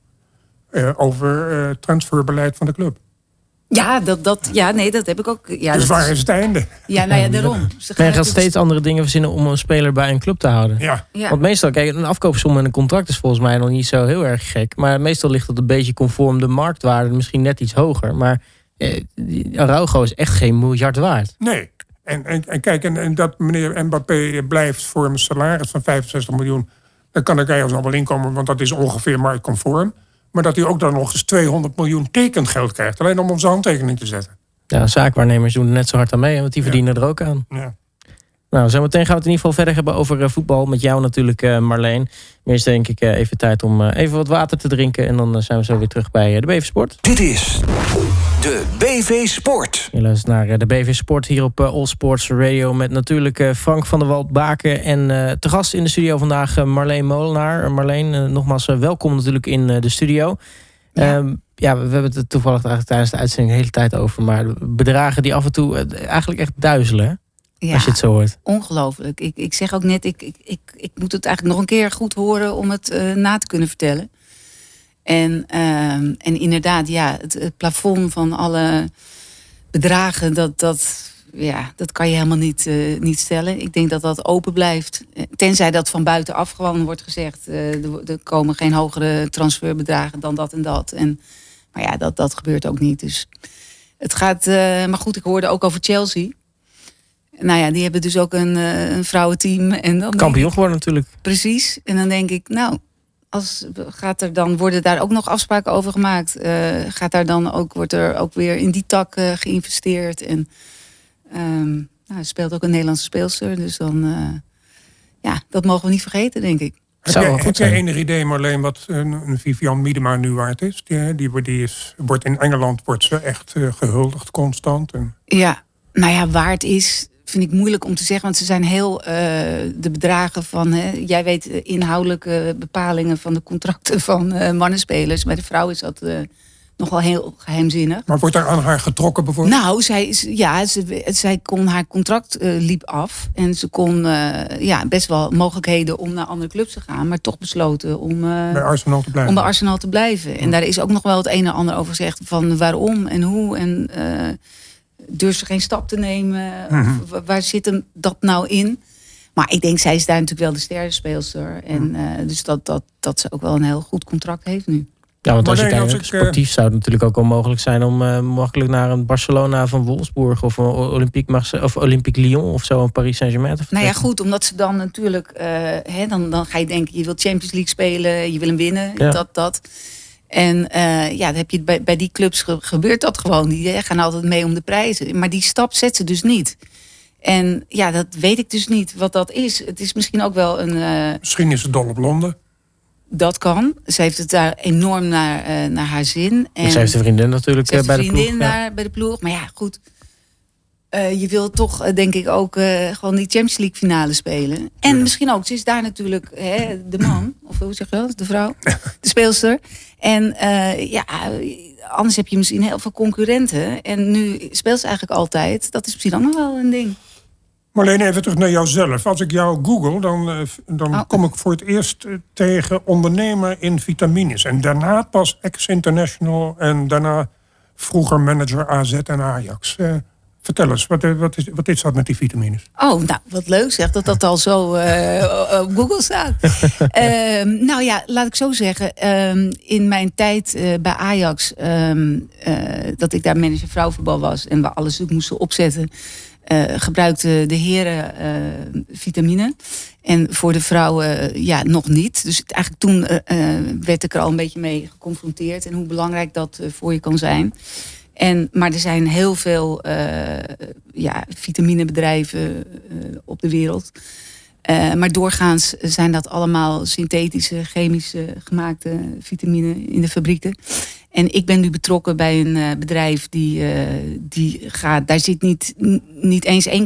S3: over transferbeleid van de club.
S4: Ja, dat, dat, ja, nee, dat heb ik ook. Ja,
S3: dus waar is het einde?
S4: Ja, nou ja, daarom.
S2: Ze gaan, gaan steeds andere dingen verzinnen om een speler bij een club te houden.
S3: Ja.
S2: Want meestal, kijk, een afkoopsom en een contract is volgens mij nog niet zo heel erg gek. Maar meestal ligt het een beetje conform de marktwaarde, misschien net iets hoger. Maar eh, Araujo is echt geen miljard waard.
S3: Nee. En, en, en kijk, en, en, dat meneer Mbappé blijft voor een salaris van 65 miljoen. Dan kan ik ergens al wel inkomen, want dat is ongeveer marktconform. Maar dat hij ook dan nog eens 200 miljoen tekengeld krijgt. Alleen om onze handtekening te zetten.
S2: Ja, zaakwaarnemers doen er net zo hard aan mee, want die verdienen er ook aan.
S3: Ja.
S2: Nou, zometeen gaan we het in ieder geval verder hebben over uh, voetbal. Met jou natuurlijk, uh, Marleen. Eerst denk ik uh, even tijd om even wat water te drinken. En dan zijn we zo weer terug bij de BV Sport.
S1: Dit is de BV Sport.
S2: Je luistert naar de BV Sport hier op All Sports Radio. Met natuurlijk Frank van der Wald Baken. En te gast in de studio vandaag Marleen Molenaar. Marleen, nogmaals welkom natuurlijk in de studio. Ja. Um, ja, we hebben het toevallig tijdens de uitzending de hele tijd over. Maar bedragen die af en toe eigenlijk echt duizelen. Ja, als je het zo hoort.
S4: Ongelooflijk. Ik, ik zeg ook net, ik, ik, ik, ik moet het eigenlijk nog een keer goed horen om het uh, na te kunnen vertellen. En, uh, en inderdaad, ja, het, het, plafond van alle bedragen, dat, dat, ja, dat kan je helemaal niet, uh, niet stellen. Ik denk dat dat open blijft. Tenzij dat van buitenaf gewoon wordt gezegd, uh, er, komen geen hogere transferbedragen dan dat en dat. En, maar ja, dat, dat gebeurt ook niet. Dus het gaat, maar goed, ik hoorde ook over Chelsea. Nou ja, die hebben dus ook een, een vrouwenteam. En dan
S2: Kampioen geworden natuurlijk.
S4: Precies. En dan denk ik, nou, als, gaat er dan, worden daar ook nog afspraken over gemaakt? Uh, gaat daar dan ook, wordt er ook weer in die tak uh, geïnvesteerd? En um, nou, speelt ook een Nederlandse speelster. Dus dan, ja, dat mogen we niet vergeten, denk ik.
S3: Heb jij, heb jij enig idee, Marleen, wat een, een Vivian Miedema nu waard is? Die, die, die is, wordt in Engeland wordt ze echt gehuldigd constant. En...
S4: Ja, nou ja, waard is vind ik moeilijk om te zeggen, want ze zijn heel uh, de bedragen van. Hè, jij weet de inhoudelijke bepalingen van de contracten van uh, mannenspelers. Bij de vrouw is dat uh, nogal heel geheimzinnig.
S3: Maar wordt daar aan haar getrokken bijvoorbeeld?
S4: Nou, zij, ja, ze, zij kon haar contract liep af. En ze kon ja, best wel mogelijkheden om naar andere clubs te gaan. Maar toch besloten om,
S3: bij Arsenal te blijven.
S4: Om bij Arsenal te blijven. En daar is ook nog wel het een en ander over gezegd van waarom en hoe. En durft ze geen stap te nemen? Mhm. waar zit hem dat nou in? Maar ik denk, zij is daar natuurlijk wel de sterrenspeelster. En mhm. eh, dus dat, dat, dat ze ook wel een heel goed contract heeft nu.
S2: Ja, want als je kijkt, ik, sportief zou het natuurlijk ook wel mogelijk zijn om uh, makkelijk naar een Barcelona van Wolfsburg of een Olympique, Marseille, of Olympique Lyon of zo, een Paris Saint-Germain te
S4: Nou ja, goed, omdat ze dan natuurlijk, uh, hè, dan, dan ga je denken, je wilt Champions League spelen, je wil hem winnen, dat, dat. En uh, ja, dan heb je bij, bij die clubs gebeurt dat gewoon. Die gaan altijd mee om de prijzen. Maar die stap zet ze dus niet. En ja, dat weet ik dus niet wat dat is. Het is misschien ook wel een. Uh,
S3: misschien is het dol op Londen.
S4: Dat kan. Ze heeft het daar enorm naar, uh, naar haar zin.
S2: En ze heeft een vriendin natuurlijk
S4: bij de
S2: ploeg.
S4: vriendin daar bij de ploeg. Maar ja, goed. Uh, je wil toch, uh, denk ik, ook uh, gewoon die Champions League finale spelen. En misschien ook, ze is daar natuurlijk hè, de man, of hoe zeg je dat, de vrouw, de speelster. En ja, anders heb je misschien heel veel concurrenten. En nu speelt ze eigenlijk altijd. Dat is misschien ook nog wel een ding.
S3: Marleen, even terug naar jouzelf. Als ik jou google, dan, dan oh. kom ik voor het eerst tegen ondernemer in vitamines. En daarna pas ex-international en daarna vroeger manager AZ en Ajax. Vertel eens, wat, eh, wat, is, wat is dat met die vitamines?
S4: Oh, nou, wat leuk zeg, dat dat al zo uh, op Google staat. uh, nou ja, laat ik zo zeggen. Uh, in mijn tijd uh, bij Ajax, ehm, dat ik daar manager vrouwenvoetbal was... en we alles moesten opzetten... gebruikten de heren vitamine. En voor de vrouwen ja, nog niet. Dus eigenlijk toen werd ik er al een beetje mee geconfronteerd... en hoe belangrijk dat voor je kan zijn... En, maar er zijn heel veel uh, ja, vitaminebedrijven uh, op de wereld. Uh, maar doorgaans zijn dat allemaal synthetische, chemische gemaakte vitamine in de fabrieken. En ik ben nu betrokken bij een bedrijf die, die gaat, daar zit niet, niet eens 1%, 0,1%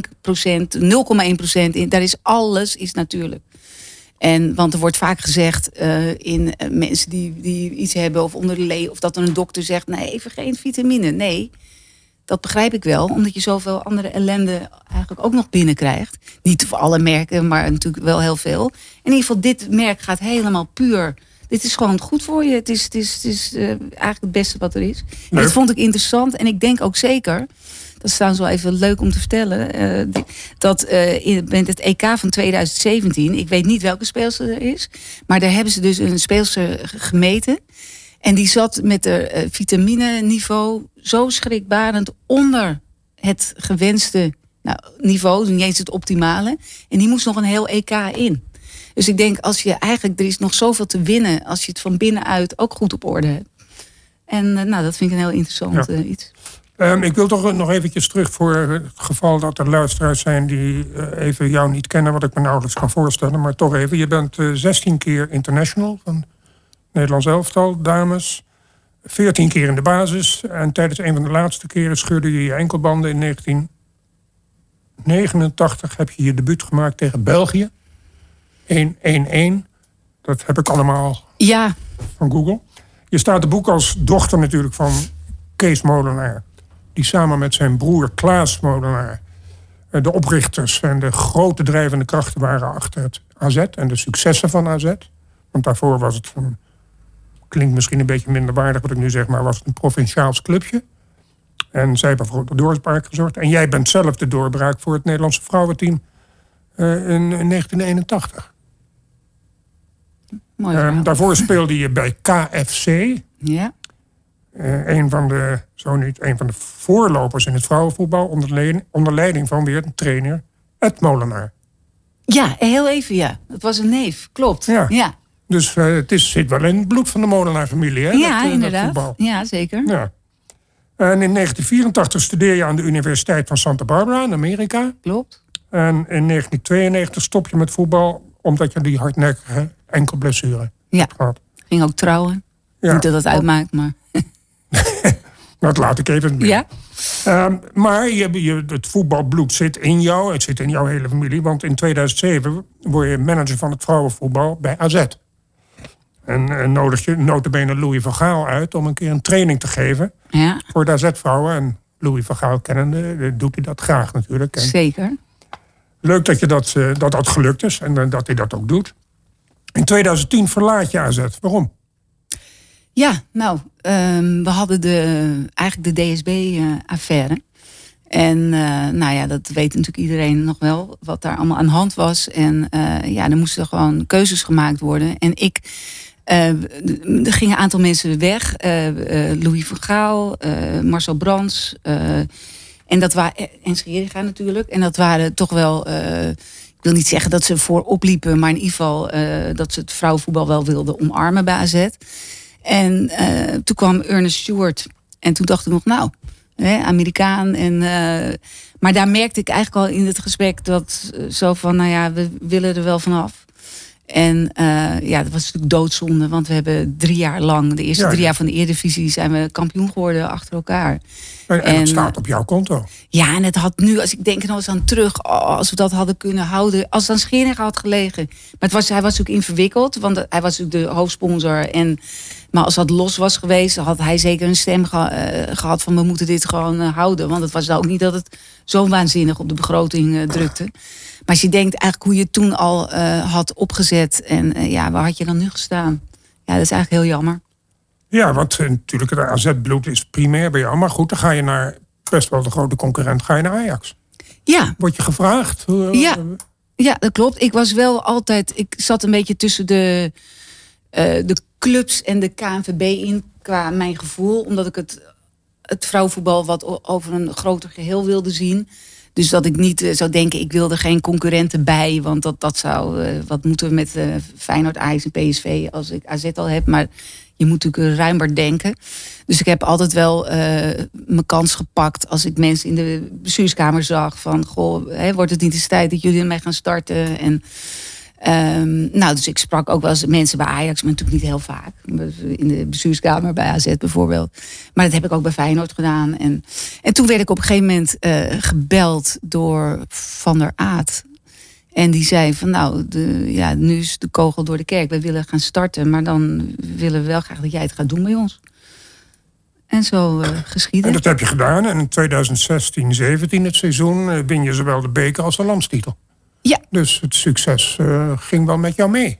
S4: in. Daar is alles is natuurlijk. En, want er wordt vaak gezegd uh, in uh, mensen die, die iets hebben of onder de lee, of dat er een dokter zegt: nee, even geen vitamine. Nee, dat begrijp ik wel, omdat je zoveel andere ellende eigenlijk ook nog binnenkrijgt. Niet voor alle merken, maar natuurlijk wel heel veel. In ieder geval, dit merk gaat helemaal puur dit is gewoon goed voor je. Het is, het is, het is uh, eigenlijk het beste wat er is. En dat vond ik interessant. En ik denk ook zeker, dat is trouwens wel even leuk om te vertellen, uh, dat uh, in, met het EK van 2017, ik weet niet welke speelster er is, maar daar hebben ze dus een speelster gemeten. En die zat met de vitamine niveau zo schrikbarend onder het gewenste nou, niveau, niet eens het optimale. En die moest nog een heel EK in. Dus ik denk, als je eigenlijk, er is nog zoveel te winnen als je het van binnenuit ook goed op orde hebt. En eh, nou, dat vind ik een heel interessant eh, iets.
S3: Um, ik wil toch nog eventjes terug voor het geval dat er luisteraars zijn die uh, even jou niet kennen, wat ik me nauwelijks kan voorstellen. Maar toch even, je bent 16 keer international van Nederlands elftal, dames. 14 keer in de basis. En tijdens een van de laatste keren scheurde je je enkelbanden in 1989 heb je je debuut gemaakt tegen België. 111. Dat heb ik allemaal
S4: ja.
S3: van Google. Je staat de boek als dochter natuurlijk van Kees Molenaar. Die samen met zijn broer Klaas Molenaar eh, de oprichters en de grote drijvende krachten waren achter het AZ en de successen van AZ. Want daarvoor was het, een, klinkt misschien een beetje minder waardig wat ik nu zeg, maar was het een provinciaals clubje. En zij hebben voor de doorbraak gezorgd. En jij bent zelf de doorbraak voor het Nederlandse vrouwenteam uh, in, in 1981.
S4: Mooi
S3: daarvoor speelde je bij KFC.
S4: Ja.
S3: Uh, een van de, zo niet, een van de voorlopers in het vrouwenvoetbal. Onder leiding, onder leiding van weer een trainer, Ed Molenaar.
S4: Ja, heel even ja. Dat was een neef, klopt. Ja. ja.
S3: Dus uh, het is, zit wel in het bloed van de Molenaar-familie, hè?
S4: Ja, dat, uh, inderdaad. Dat ja, zeker.
S3: Ja. En in 1984 studeer je aan de Universiteit van Santa Barbara in Amerika.
S4: Klopt.
S3: En in 1992 stop je met voetbal omdat je die hardnekkige enkelblessure
S4: ja. had. Ging ook trouwen. Ja. Niet dat dat uitmaakt, maar...
S3: dat laat ik even
S4: Ja.
S3: Um, maar je, je, het voetbalbloed zit in jou. Het zit in jouw hele familie. Want in 2007 word je manager van het vrouwenvoetbal bij AZ. En, en nodig je notabene Louis van Gaal uit om een keer een training te geven
S4: ja.
S3: voor de AZ-vrouwen. En Louis van Gaal kennende doet hij dat graag natuurlijk. En
S4: Zeker.
S3: Leuk dat, je dat, uh, dat dat gelukt is en dat hij dat ook doet. In 2010 verlaat je AZ. Waarom?
S4: Ja, nou, um, we hadden de, eigenlijk de DSB-affaire. en uh, nou ja, dat weet natuurlijk iedereen nog wel, wat daar allemaal aan de hand was. En uh, ja, er moesten gewoon keuzes gemaakt worden. En ik, er gingen een aantal mensen weg. Louis van Gaal, Marcel Brands. en dat waren, en natuurlijk. En dat waren toch wel wil niet zeggen dat ze voorop liepen, maar in ieder geval dat ze het vrouwenvoetbal wel wilden omarmen bij AZ. En uh, toen kwam Ernest Stewart. En toen dacht ik nog, nou, hè, Amerikaan. En, uh, maar daar merkte ik eigenlijk al in het gesprek dat zo van, nou ja, we willen er wel vanaf. En uh, ja, dat was natuurlijk doodzonde, want we hebben drie jaar lang, de eerste drie jaar van de Eredivisie, zijn we kampioen geworden achter elkaar.
S3: En, en, het staat op jouw konto.
S4: Ja, en het had nu, als ik denk er nog eens aan terug, oh, als we dat hadden kunnen houden, als het aan Schering had gelegen. Maar het was, hij was natuurlijk inverwikkeld, want hij was natuurlijk de hoofdsponsor. En, maar als dat los was geweest, had hij zeker een stem ge, uh, gehad van we moeten dit gewoon uh, houden. Want het was nou ook niet dat het zo waanzinnig op de begroting drukte. Maar als je denkt eigenlijk hoe je het toen al had opgezet en ja, waar had je dan nu gestaan? Ja, dat is eigenlijk heel jammer.
S3: Ja, want uh, natuurlijk het AZ-bloed is primair bij jou. Maar goed, dan ga je naar best wel de grote concurrent, ga je naar Ajax.
S4: Ja.
S3: Word je gevraagd?
S4: Ja. ja, dat klopt. Ik was wel altijd... Ik zat een beetje tussen de, de clubs en de KNVB in qua mijn gevoel. Omdat ik het, het vrouwenvoetbal wat over een groter geheel wilde zien. Dus dat ik niet uh, zou denken, ik wilde geen concurrenten bij. Want dat, dat zou, uh, wat moeten we met uh, Feyenoord, Ajax en PSV als ik AZ al heb. Maar je moet natuurlijk ruimer denken. Dus ik heb altijd wel mijn kans gepakt als ik mensen in de bestuurskamer zag van goh, wordt het niet eens tijd dat jullie ermee gaan starten? En um, nou, dus ik sprak ook wel eens mensen bij Ajax, maar natuurlijk niet heel vaak. In de bestuurskamer bij AZ bijvoorbeeld. Maar dat heb ik ook bij Feyenoord gedaan. En, en toen werd ik op een gegeven moment uh, gebeld door Van der Aat. En die zei van nou, de, ja, nu is de kogel door de kerk. We willen gaan starten, maar dan willen we wel graag dat jij het gaat doen bij ons. En zo uh, geschieden.
S3: En dat heb je gedaan. En in 2016, 17 het seizoen uh, win je zowel de beker als de landstitel.
S4: Ja.
S3: Dus het succes uh, ging wel met jou mee.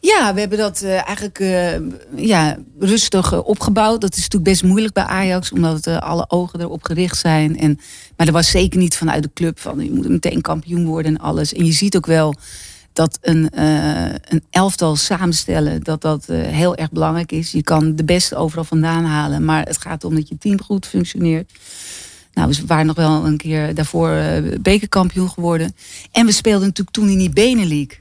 S4: Ja, we hebben dat uh, eigenlijk uh, ja, rustig opgebouwd. Dat is natuurlijk best moeilijk bij Ajax, omdat alle ogen erop gericht zijn. En, maar er was zeker niet vanuit de club van je moet meteen kampioen worden en alles. En je ziet ook wel dat een, een elftal samenstellen, dat dat heel erg belangrijk is. Je kan de beste overal vandaan halen, maar het gaat om dat je team goed functioneert. Nou, we waren nog wel een keer daarvoor bekerkampioen geworden. En we speelden natuurlijk toen in die Benelink.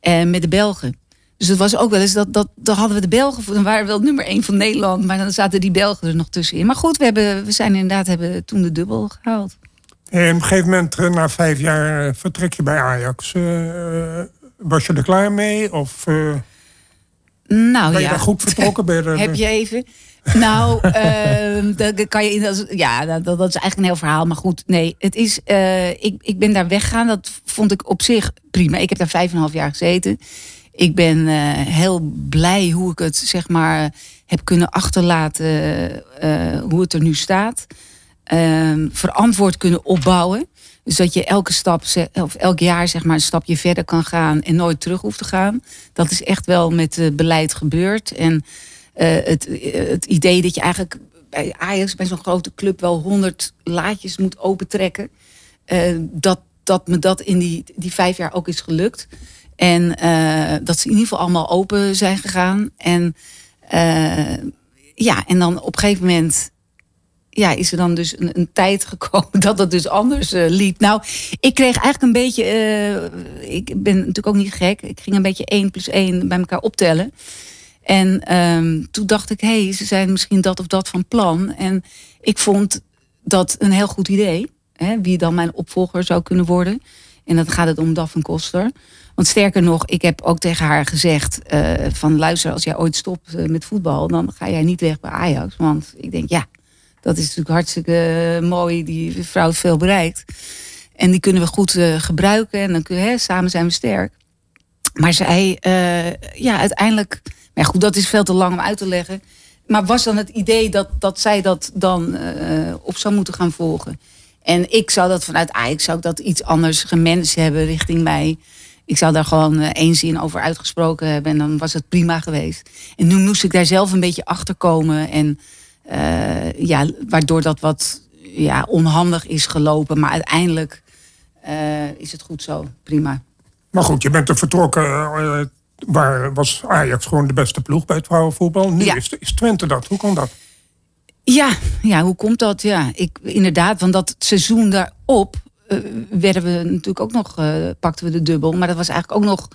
S4: En met de Belgen. Dus het was ook wel eens dat, dat dan hadden we de Belgen. Dan waren we wel nummer één van Nederland. Maar dan zaten die Belgen er nog tussenin. Maar goed, we, hebben, we zijn inderdaad hebben toen de dubbel gehaald.
S3: En op een gegeven moment, eh, na vijf jaar, eh, vertrek je bij Ajax. Uh, was je er klaar mee? Of uh,
S4: nou,
S3: ben
S4: je
S3: daar goed vertrokken? Ben
S4: je Heb je even... Nou, uh, dat kan je, dat ja, dat, is eigenlijk een heel verhaal. Maar goed, nee, het is, uh, ik, ik ben daar weggegaan. Dat vond ik op zich prima. Ik heb daar vijf en een half jaar gezeten. Ik ben uh, heel blij hoe ik het zeg maar heb kunnen achterlaten, uh, hoe het er nu staat. Uh, verantwoord kunnen opbouwen. Dus dat je elke stap, of elk jaar zeg maar, een stapje verder kan gaan en nooit terug hoeft te gaan. Dat is echt wel met beleid gebeurd. En het, het idee dat je eigenlijk bij Ajax, bij zo'n grote club, wel honderd laadjes moet opentrekken. dat, dat me dat in die, die vijf jaar ook is gelukt. En dat ze in ieder geval allemaal open zijn gegaan. En ja, en dan op een gegeven moment ja, is er dan dus een, een tijd gekomen dat het dus anders liep. Nou, ik kreeg eigenlijk een beetje. ik ben natuurlijk ook niet gek. Ik ging een beetje één plus één bij elkaar optellen. En um, toen dacht ik, hé, hey, ze zijn misschien dat of dat van plan. En ik vond dat een heel goed idee. Hè, wie dan mijn opvolger zou kunnen worden. En dan gaat het om Daphne Koster. Want sterker nog, ik heb ook tegen haar gezegd: uh, van luister, als jij ooit stopt uh, met voetbal, dan ga jij niet weg bij Ajax. Want ik denk, ja, dat is natuurlijk hartstikke uh, mooi. Die vrouw heeft veel bereikt. En die kunnen we goed gebruiken. En dan hè, samen zijn we sterk. Maar zij, ja, uiteindelijk. Maar goed, dat is veel te lang om uit te leggen. Maar was dan het idee dat, dat zij dat dan op zou moeten gaan volgen? En ik zou dat vanuit Ajax zou ik dat iets anders gemanaged hebben richting mij. Ik zou daar gewoon uh, één zin over uitgesproken hebben en dan was het prima geweest. En nu moest ik daar zelf een beetje achter komen. En uh, ja, waardoor dat wat ja, onhandig is gelopen. Maar uiteindelijk is het goed zo. Prima.
S3: Maar goed, je bent er vertrokken. Waar was Ajax gewoon de beste ploeg bij het vrouwenvoetbal? Nu ja. is, is Twente dat. Hoe kan dat?
S4: Ja, ja, hoe komt dat? Ja, ik, inderdaad, want dat seizoen daarop uh, werden we natuurlijk ook nog, uh, pakten we de dubbel. Maar dat was eigenlijk ook nog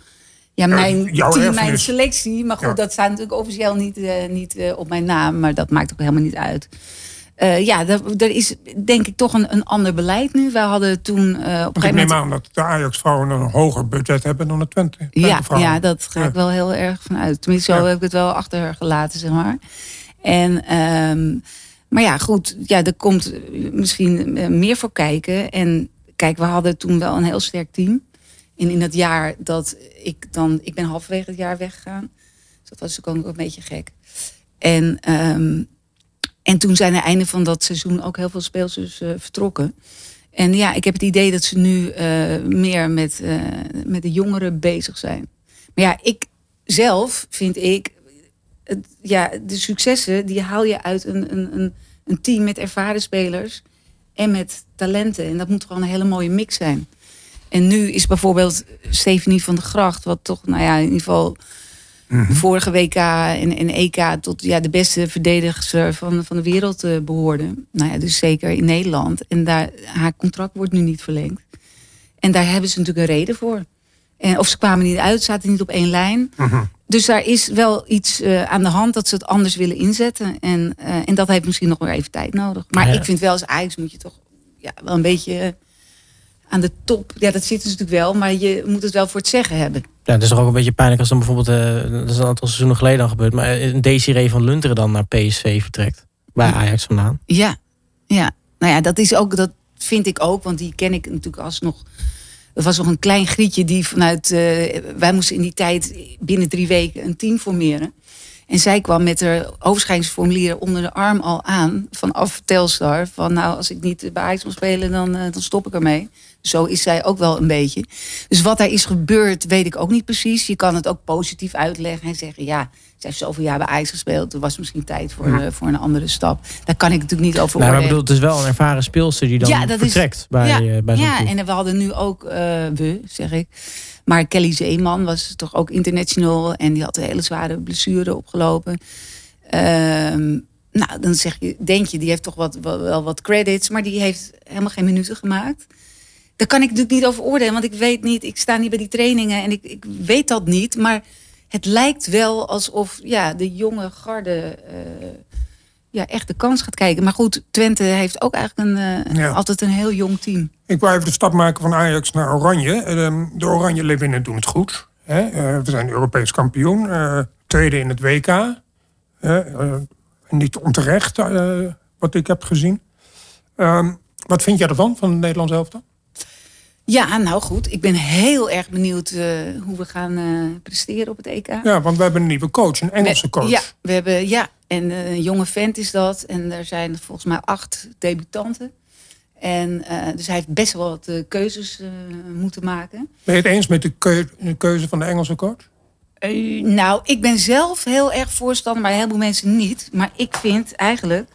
S4: ja, mijn team, mijn selectie. Maar goed, dat staat natuurlijk officieel niet, uh, niet op mijn naam. Maar dat maakt ook helemaal niet uit. Ja, er is denk ik toch een, een ander beleid nu. Wij hadden toen op een
S3: gegeven moment... Ik neem aan dat de Ajax-vrouwen een hoger budget hebben dan de Twente.
S4: Ja, ja, dat ga ik wel heel erg vanuit. Tenminste, zo heb ik het wel achtergelaten, zeg maar. En, um, maar ja, goed, ja, er komt misschien meer voor kijken. En kijk, we hadden toen wel een heel sterk team. En in dat jaar dat ik dan, ik ben halverwege het jaar weggegaan. Dus dat was ook een beetje gek. En, um, en toen zijn aan het einde van dat seizoen ook heel veel speelsters uh, vertrokken. En ja, ik heb het idee dat ze nu uh, meer met, uh, met de jongeren bezig zijn. Maar ja, ik zelf vind ik, ja, de successen die haal je uit een, een, een team met ervaren spelers en met talenten. En dat moet gewoon een hele mooie mix zijn. En nu is bijvoorbeeld Stephanie van der Gracht, wat toch, nou ja, in ieder geval mm vorige WK en, en EK tot ja, de beste verdedigster van, van de wereld uh, behoorde. Nou ja, dus zeker in Nederland. En daar, haar contract wordt nu niet verlengd. En daar hebben ze natuurlijk een reden voor. En of ze kwamen niet uit, zaten niet op één lijn. Mhm. Dus daar is wel iets uh, aan de hand dat ze het anders willen inzetten. En, uh, en dat heeft misschien nog wel even tijd nodig. Maar ik vind wel als Ajax moet je toch ja, wel een beetje aan de top. Ja, dat zit dus natuurlijk wel, maar je moet het wel voor het zeggen hebben.
S2: Ja, het is toch ook een beetje pijnlijk als dan bijvoorbeeld, uh, dat is een aantal seizoenen geleden al gebeurd, maar een Desiree van Lunteren dan naar PSV vertrekt. Bij Ajax vandaan.
S4: Ja, ja. Nou ja, dat is ook, dat vind ik ook, want die ken ik natuurlijk alsnog er was nog een klein grietje die vanuit. Uh, wij moesten in die tijd binnen drie weken een team formeren. En zij kwam met haar overschrijdingsformulier onder de arm al aan. Vanaf Telstar. Van nou, als ik niet bij Ajax wil spelen, dan, uh, dan stop ik ermee. Zo is zij ook wel een beetje. Dus wat er is gebeurd, weet ik ook niet precies. Je kan het ook positief uitleggen en zeggen: ja, zij heeft zoveel jaar bij IJs gespeeld. Er was misschien tijd voor, uh, voor een andere stap. Daar kan ik natuurlijk niet over
S2: nou, maar bedoel, Het is wel een ervaren speelster die dan ja, dat vertrekt is, bij,
S4: ja,
S2: uh, bij
S4: Ja, en we hadden nu ook, uh, we zeg ik. Maar Kelly Zeeman was toch ook international. En die had een hele zware blessure opgelopen. Ehm, nou, dan zeg je, denk je, die heeft toch wat, wel, wel wat credits. Maar die heeft helemaal geen minuten gemaakt. Daar kan ik natuurlijk niet over oordelen. Want ik weet niet, ik sta niet bij die trainingen. En ik, ik weet dat niet. Maar het lijkt wel alsof ja, de jonge garde uh, ja, echt de kans gaat kijken. Maar goed, Twente heeft ook eigenlijk een, uh, altijd een heel jong team.
S3: Ik wil even de stap maken van Ajax naar Oranje. Ehm, de Oranje Leeuwinnen doen het goed. Hè? We zijn Europees kampioen. tweede in het WK. niet onterecht, wat ik heb gezien. Um, wat vind jij ervan, van het Nederlands elftal?
S4: Ja, nou goed. Ik ben heel erg benieuwd uh, hoe we gaan uh, presteren op het EK.
S3: Ja, want we hebben een nieuwe coach, een Engelse coach.
S4: Ja, we hebben, ja, en uh, een jonge vent is dat. En er zijn volgens mij acht debutanten. En dus hij heeft best wel wat keuzes moeten maken.
S3: Ben je het eens met de keuze van de Engelse coach?
S4: nou, ik ben zelf heel erg voorstander, maar heel veel mensen niet. Maar ik vind eigenlijk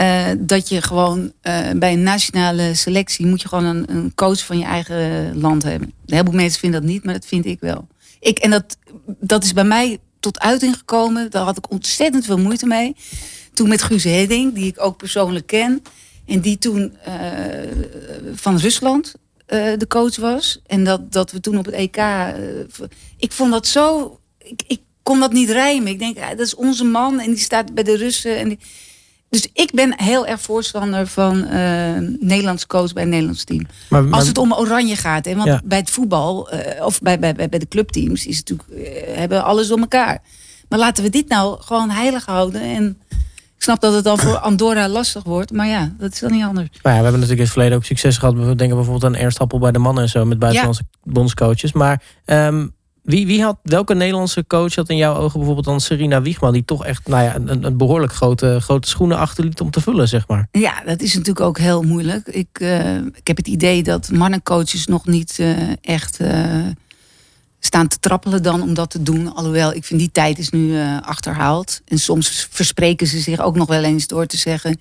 S4: uh, dat je gewoon uh, bij een nationale selectie moet je gewoon een, een, coach van je eigen land hebben. Heel veel mensen vinden dat niet, maar dat vind ik wel. Ik, en dat, dat is bij mij tot uiting gekomen. Daar had ik ontzettend veel moeite mee. Toen met Guus Hedding, die ik ook persoonlijk ken. En die toen uh, van Rusland de coach was. En dat, dat we toen op het EK. ik vond dat zo. Ik, ik kon dat niet rijmen. Ik denk, dat is onze man en die staat bij de Russen. En die, dus ik ben heel erg voorstander van uh, Nederlands coach bij een Nederlands team. Maar, Als het om oranje gaat. Hè, want bij het voetbal, uh, of bij, bij, bij de clubteams, is het natuurlijk, uh, hebben alles om elkaar. Maar laten we dit nou gewoon heilig houden. En ik snap dat het dan voor Andorra lastig wordt. Maar ja, dat is dan niet anders.
S2: Maar ja, we hebben natuurlijk in het verleden ook succes gehad. We denken bijvoorbeeld aan Ernst Appel bij de mannen en zo. Met buitenlandse ja. bondscoaches. Maar um, wie, wie had, welke Nederlandse coach had in jouw ogen bijvoorbeeld dan Serena Wiegman... die toch echt nou ja, een, een behoorlijk grote, grote schoenen achterliet om te vullen, zeg maar?
S4: Ja, dat is natuurlijk ook heel moeilijk. Ik, uh, ik heb het idee dat mannencoaches nog niet uh, echt uh, staan te trappelen dan om dat te doen. Alhoewel, ik vind die tijd is nu achterhaald. En soms verspreken ze zich ook nog wel eens door te zeggen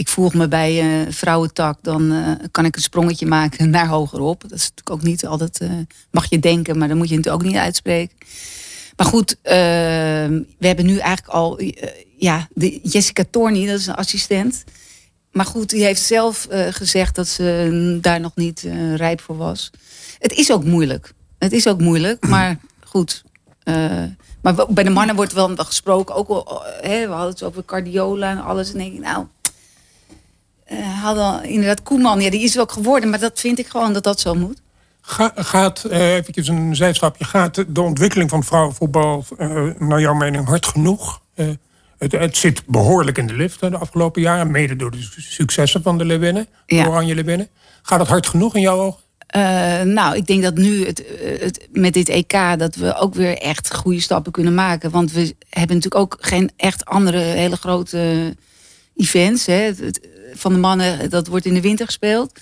S4: ik voeg me bij uh, vrouwentak, dan uh, kan ik een sprongetje maken naar hogerop. Dat is natuurlijk ook niet altijd, mag je denken, maar dan moet je het ook niet uitspreken. Maar goed, we hebben nu eigenlijk al, ja, Jessica Torney, dat is een assistent. Maar goed, die heeft zelf gezegd dat ze daar nog niet rijp voor was. Het is ook moeilijk. Het is ook moeilijk, maar goed. maar bij de mannen wordt wel gesproken, ook al, hè, we hadden het over cardiola en alles. En denk ik, nou, uh, hadden inderdaad Koeman, ja, die is ook geworden, maar dat vind ik gewoon dat dat zo moet.
S3: Ga, gaat, uh, eventjes een zijstapje, gaat de ontwikkeling van vrouwenvoetbal uh, naar jouw mening hard genoeg? Het, het, zit behoorlijk in de lift de afgelopen jaren, mede door de successen van de Leeuwinnen, ja. Oranje Leeuwinnen. Gaat het hard genoeg in jouw ogen?
S4: Nou, ik denk dat nu het, het, met dit EK dat we ook weer echt goede stappen kunnen maken. Want we hebben natuurlijk ook geen echt andere hele grote events. Hè. Van de mannen, dat wordt in de winter gespeeld.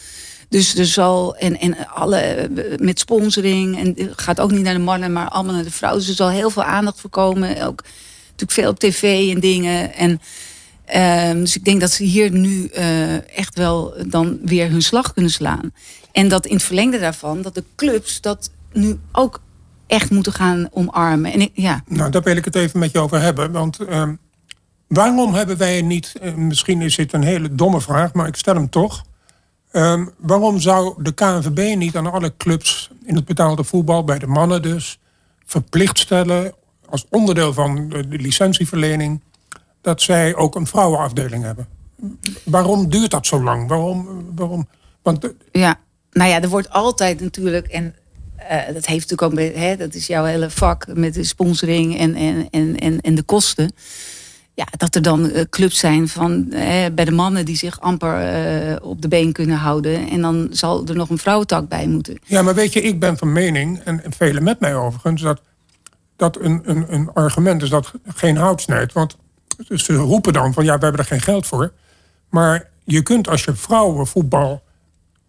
S4: Dus er zal, en, en alle, met sponsoring, en gaat ook niet naar de mannen, maar allemaal naar de vrouwen. Dus er zal heel veel aandacht voor komen. Ook natuurlijk veel op tv en dingen. En, uh, dus ik denk dat ze hier nu echt wel dan weer hun slag kunnen slaan. En dat in het verlengde daarvan, dat de clubs dat nu ook echt moeten gaan omarmen. En ik, ja.
S3: Nou, daar wil ik het even met je over hebben. Want uh, Waarom hebben wij niet, eh, misschien is dit een hele domme vraag, maar ik stel hem toch. Um, waarom zou de KNVB niet aan alle clubs in het betaalde voetbal, bij de mannen dus, verplicht stellen als onderdeel van de, licentieverlening, dat zij ook een vrouwenafdeling hebben? Waarom duurt dat zo lang? Waarom? waarom?
S4: Want, ja, nou ja, er wordt altijd natuurlijk, en uh, dat heeft natuurlijk ook, hè, dat is jouw hele vak met de sponsoring en, en, en, en de kosten ja, dat er dan uh, clubs zijn van, uh, bij de mannen die zich amper op de been kunnen houden. En dan zal er nog een vrouwentak bij moeten.
S3: Ja, maar weet je, ik ben van mening, en, en velen met mij overigens, dat, dat een, een, een argument is dat geen hout snijdt. Want ze roepen dan van ja, we hebben er geen geld voor. Maar je kunt als je vrouwenvoetbal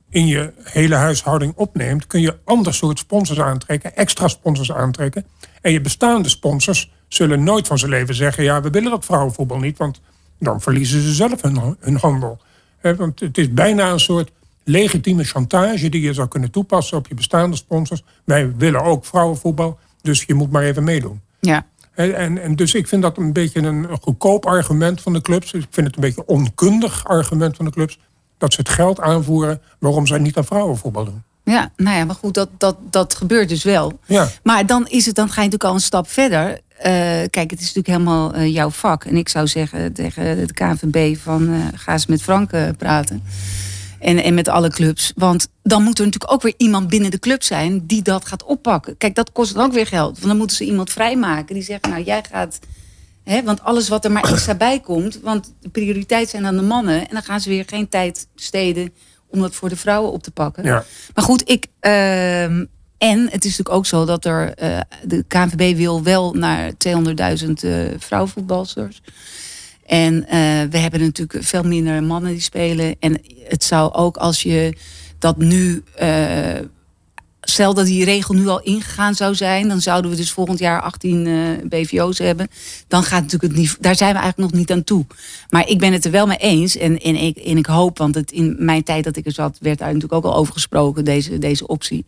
S3: in je hele huishouding opneemt, kun je ander soort sponsors aantrekken, extra sponsors aantrekken. En je bestaande sponsors zullen nooit van zijn leven zeggen: ja, we willen dat vrouwenvoetbal niet, want dan verliezen ze zelf hun, hun handel. want het is bijna een soort legitieme chantage die je zou kunnen toepassen op je bestaande sponsors. Wij willen ook vrouwenvoetbal, dus je moet maar even meedoen.
S4: Ja.
S3: En, en dus ik vind dat een beetje een goedkoop argument van de clubs. Ik vind het een beetje een onkundig argument van de clubs. Dat ze het geld aanvoeren waarom zij niet aan vrouwenvoetbal doen.
S4: Ja, nou ja, maar goed, dat, dat, dat gebeurt dus wel.
S3: Ja.
S4: Maar dan, is het, dan ga je natuurlijk al een stap verder. Uh, kijk, het is natuurlijk helemaal uh, jouw vak. En ik zou zeggen tegen de KNVB van uh, ga eens met Frank praten. En, en met alle clubs. Want dan moet er natuurlijk ook weer iemand binnen de club zijn die dat gaat oppakken. Kijk, dat kost dan ook weer geld. Want dan moeten ze iemand vrijmaken die zegt, nou jij gaat. Want alles wat er maar extra bij komt. Want de prioriteit zijn dan de mannen. En dan gaan ze weer geen tijd besteden om dat voor de vrouwen op te pakken.
S3: Ja.
S4: Maar goed, ik. Uh, en het is natuurlijk ook zo dat er. Uh, de KNVB wil wel naar 200.000 uh, vrouwenvoetbalsters. En uh, we hebben natuurlijk veel minder mannen die spelen. En het zou ook als je dat nu. Stel dat die regel nu al ingegaan zou zijn, dan zouden we dus volgend jaar 18 uh, BVO's hebben. Dan gaat natuurlijk het niveau. Daar zijn we eigenlijk nog niet aan toe. Maar ik ben het er wel mee eens. En, en, ik, en ik hoop, want het in mijn tijd dat ik er zat, werd daar natuurlijk ook al over gesproken, deze, deze optie.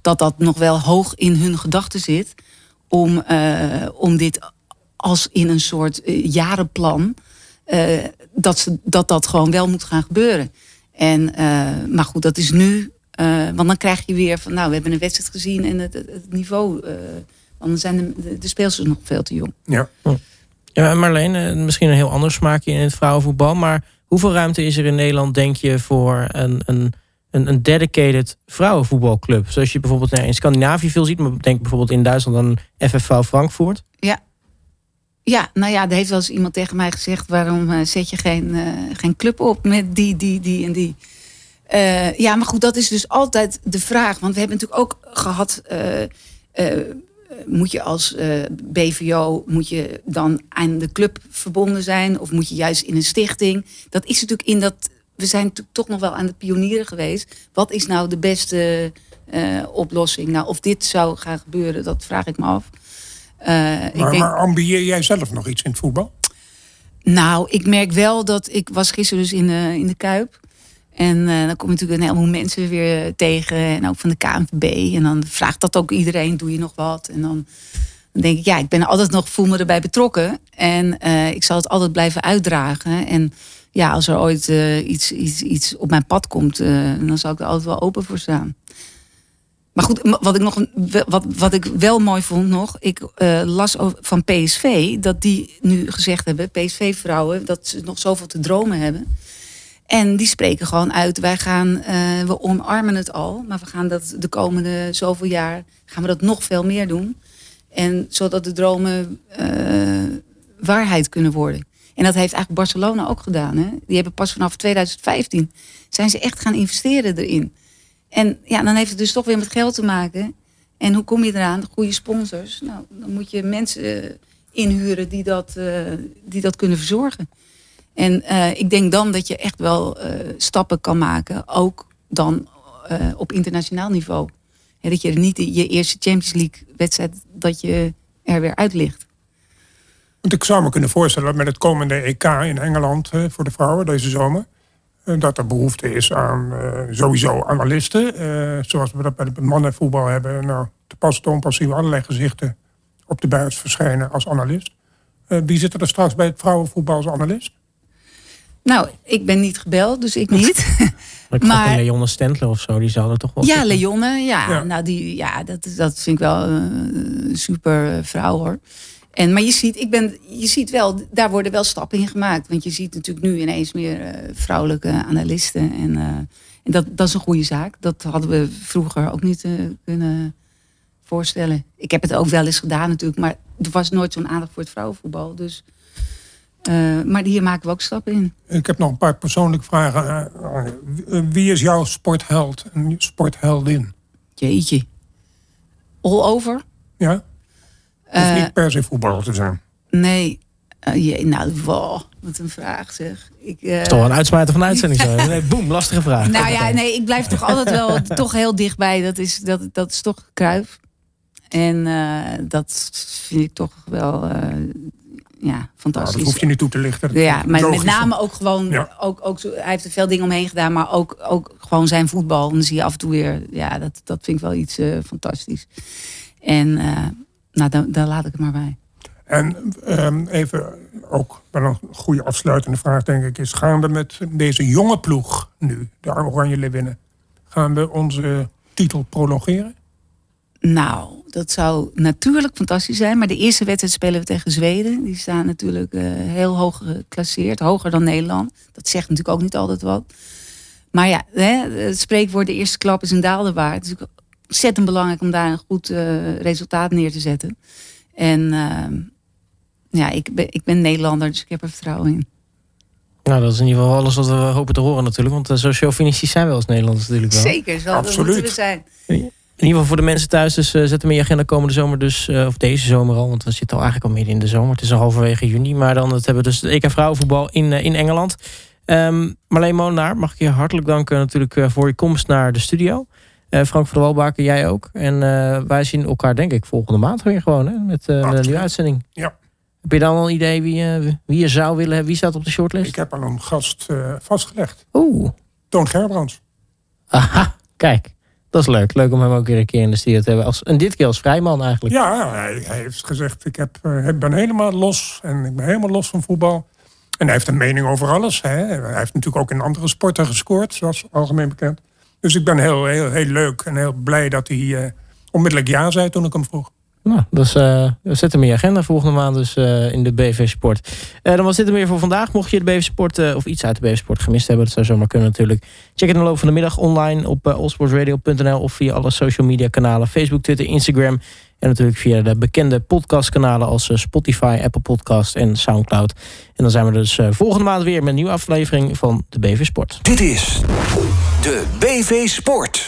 S4: Dat dat nog wel hoog in hun gedachten zit. Om, uh, om dit als in een soort uh, jarenplan. Dat, ze, dat dat gewoon wel moet gaan gebeuren. En, maar goed, dat is nu. Want dan krijg je weer van, nou, we hebben een wedstrijd gezien en het, niveau. dan zijn de, de, de speelsters nog veel te jong.
S3: Ja.
S2: ja Marleen, misschien een heel ander smaakje in het vrouwenvoetbal. Maar hoeveel ruimte is er in Nederland, denk je, voor een, een, een, een dedicated vrouwenvoetbalclub? Zoals je bijvoorbeeld in Scandinavië veel ziet, maar denk bijvoorbeeld in Duitsland aan FFV Frankfurt.
S4: Ja, ja, nou ja, er heeft wel eens iemand tegen mij gezegd: waarom uh, zet je geen, uh, geen club op met die, die, die en die? Uh, ja, maar goed, dat is dus altijd de vraag. Want we hebben natuurlijk ook gehad. moet je als BVO moet je dan aan de club verbonden zijn? Of moet je juist in een stichting? Dat is natuurlijk in dat. We zijn toch nog wel aan de pionieren geweest. Wat is nou de beste oplossing? Nou, of dit zou gaan gebeuren, dat vraag ik me af.
S3: Maar, ik denk... maar ambieer jij zelf nog iets in het voetbal?
S4: Nou, ik merk wel dat ik was gisteren dus in in de Kuip. En uh, dan kom je natuurlijk een heleboel mensen weer tegen. En ook van de KNVB. En dan vraagt dat ook iedereen, doe je nog wat? En dan, dan denk ik, ja, ik ben altijd nog, voel me erbij betrokken. En uh, ik zal het altijd blijven uitdragen. En ja, als er ooit iets, iets, iets op mijn pad komt, dan zal ik er altijd wel open voor staan. Maar goed, wat ik, nog, wat, wat ik wel mooi vond nog, ik las van PSV dat die nu gezegd hebben, PSV-vrouwen, dat ze nog zoveel te dromen hebben. En die spreken gewoon uit, wij gaan, uh, we omarmen het al, maar we gaan dat de komende zoveel jaar, gaan we dat nog veel meer doen. En zodat de dromen uh, waarheid kunnen worden. En dat heeft eigenlijk Barcelona ook gedaan. Hè? Die hebben pas vanaf 2015, zijn ze echt gaan investeren erin. En ja, dan heeft het dus toch weer met geld te maken. En hoe kom je eraan? Goede sponsors. Nou, dan moet je mensen uh, inhuren die dat, die dat kunnen verzorgen. En uh, ik denk dan dat je echt wel stappen kan maken. Ook dan op internationaal niveau. Dat je niet je eerste Champions League wedstrijd... dat je er weer uit ligt.
S3: Want ik zou me kunnen voorstellen dat met het komende EK in Engeland... voor de vrouwen deze zomer dat er behoefte is aan sowieso analisten. Zoals we dat bij de mannenvoetbal hebben. Nou, te pas te onpas zien we allerlei gezichten op de buis verschijnen als analist. Wie zit er straks bij het vrouwenvoetbal als analist?
S4: Nou, ik ben niet gebeld, dus ik niet.
S2: maar, maar Leonne Stentler of zo, die zou er toch wel.
S4: Ja, Leonne, ja, ja. Nou, die, ja dat, dat vind ik wel een super vrouw hoor. En, maar je ziet, ik ben, je ziet wel, daar worden wel stappen in gemaakt. Want je ziet natuurlijk nu ineens meer uh, vrouwelijke analisten. En, uh, en dat, dat is een goede zaak. Dat hadden we vroeger ook niet kunnen voorstellen. Ik heb het ook wel eens gedaan natuurlijk. Maar er was nooit zo'n aandacht voor het vrouwenvoetbal. Dus, maar hier maken we ook stappen in.
S3: Ik heb nog een paar persoonlijke vragen. wie is jouw sportheld en sportheldin?
S4: Jeetje. All over?
S3: Ja. Of niet per se voetballer te zijn?
S4: Nee. je, nou, wow, wat een vraag zeg.
S2: Ik, uh... toch een uitsmijter van de uitzending zo. Nee, boem, lastige vraag.
S4: Nou ja, nee, ik blijf toch altijd wel toch heel dichtbij. Dat is, dat, dat is toch Kruif. En uh, dat vind ik toch wel ja, fantastisch. Nou,
S3: dat hoef je niet toe te lichten.
S4: Ja, maar met name ook gewoon, ook, ook hij heeft er veel dingen omheen gedaan, maar ook, ook gewoon zijn voetbal. En dan zie je af en toe weer, ja, dat, dat vind ik wel iets uh, fantastisch. En uh, nou, daar, daar laat ik het maar bij.
S3: En um, even ook wel een goede afsluitende vraag, denk ik, is: gaan we met deze jonge ploeg nu, de Oranje Leeuwinnen, gaan we onze titel prolongeren?
S4: Nou, dat zou natuurlijk fantastisch zijn. Maar de eerste wedstrijd spelen we tegen Zweden. Die staan natuurlijk uh, heel hoog geclasseerd. Hoger dan Nederland. Dat zegt natuurlijk ook niet altijd wat. Maar ja, hè, het spreekwoord de eerste klap is een daalde waard. Het is ontzettend belangrijk om daar een goed uh, resultaat neer te zetten. En uh, ja, ik ben, ik ben Nederlander, dus ik heb er vertrouwen in.
S2: Nou, dat is in ieder geval alles wat we hopen te horen natuurlijk. Want uh, zo chauvinistisch zijn we als Nederlanders natuurlijk wel.
S4: Zeker, zo Absoluut. moeten we zijn.
S2: In ieder geval voor de mensen thuis, dus uh, zet hem in je agenda komende zomer dus, uh, of deze zomer al, want we zitten al eigenlijk al midden in de zomer. Het is al halverwege juni, maar dan het hebben we dus het EK vrouwenvoetbal in, uh, in Engeland. Um, Marleen Molenaar, mag ik je hartelijk danken natuurlijk voor je komst naar de studio. Frank van der Walbaken, jij ook. En wij zien elkaar denk ik volgende maand weer gewoon, hè, met, met een nieuwe uitzending.
S3: Ja.
S2: Heb je dan al een idee wie, wie je zou willen hebben? Wie staat op de shortlist?
S3: Ik heb al een gast vastgelegd.
S2: Oeh.
S3: Toon Gerbrands.
S2: Aha, kijk. Dat is leuk. Leuk om hem ook weer een keer in de studio te hebben. Als, en dit keer als vrijman eigenlijk.
S3: Ja, hij, heeft gezegd, ik heb, uh, ben helemaal los. En ik ben helemaal los van voetbal. En hij heeft een mening over alles. Hè. Hij heeft natuurlijk ook in andere sporten gescoord, zoals algemeen bekend. Dus ik ben heel, heel, heel leuk en heel blij dat hij uh, onmiddellijk ja zei toen ik hem vroeg.
S2: Nou, dus uh, we hem in je agenda volgende maand dus uh, in de BV Sport. Uh, dan was dit hem weer voor vandaag. Mocht je de BV Sport of iets uit de BV Sport gemist hebben, dat zou zomaar kunnen natuurlijk. Check het in de loop van de middag online op allsportsradio.nl of via alle social media kanalen, Facebook, Twitter, Instagram. En natuurlijk via de bekende podcastkanalen als Spotify, Apple Podcast en Soundcloud. En dan zijn we dus volgende maand weer met een nieuwe aflevering van de BV Sport.
S1: Dit is de BV Sport.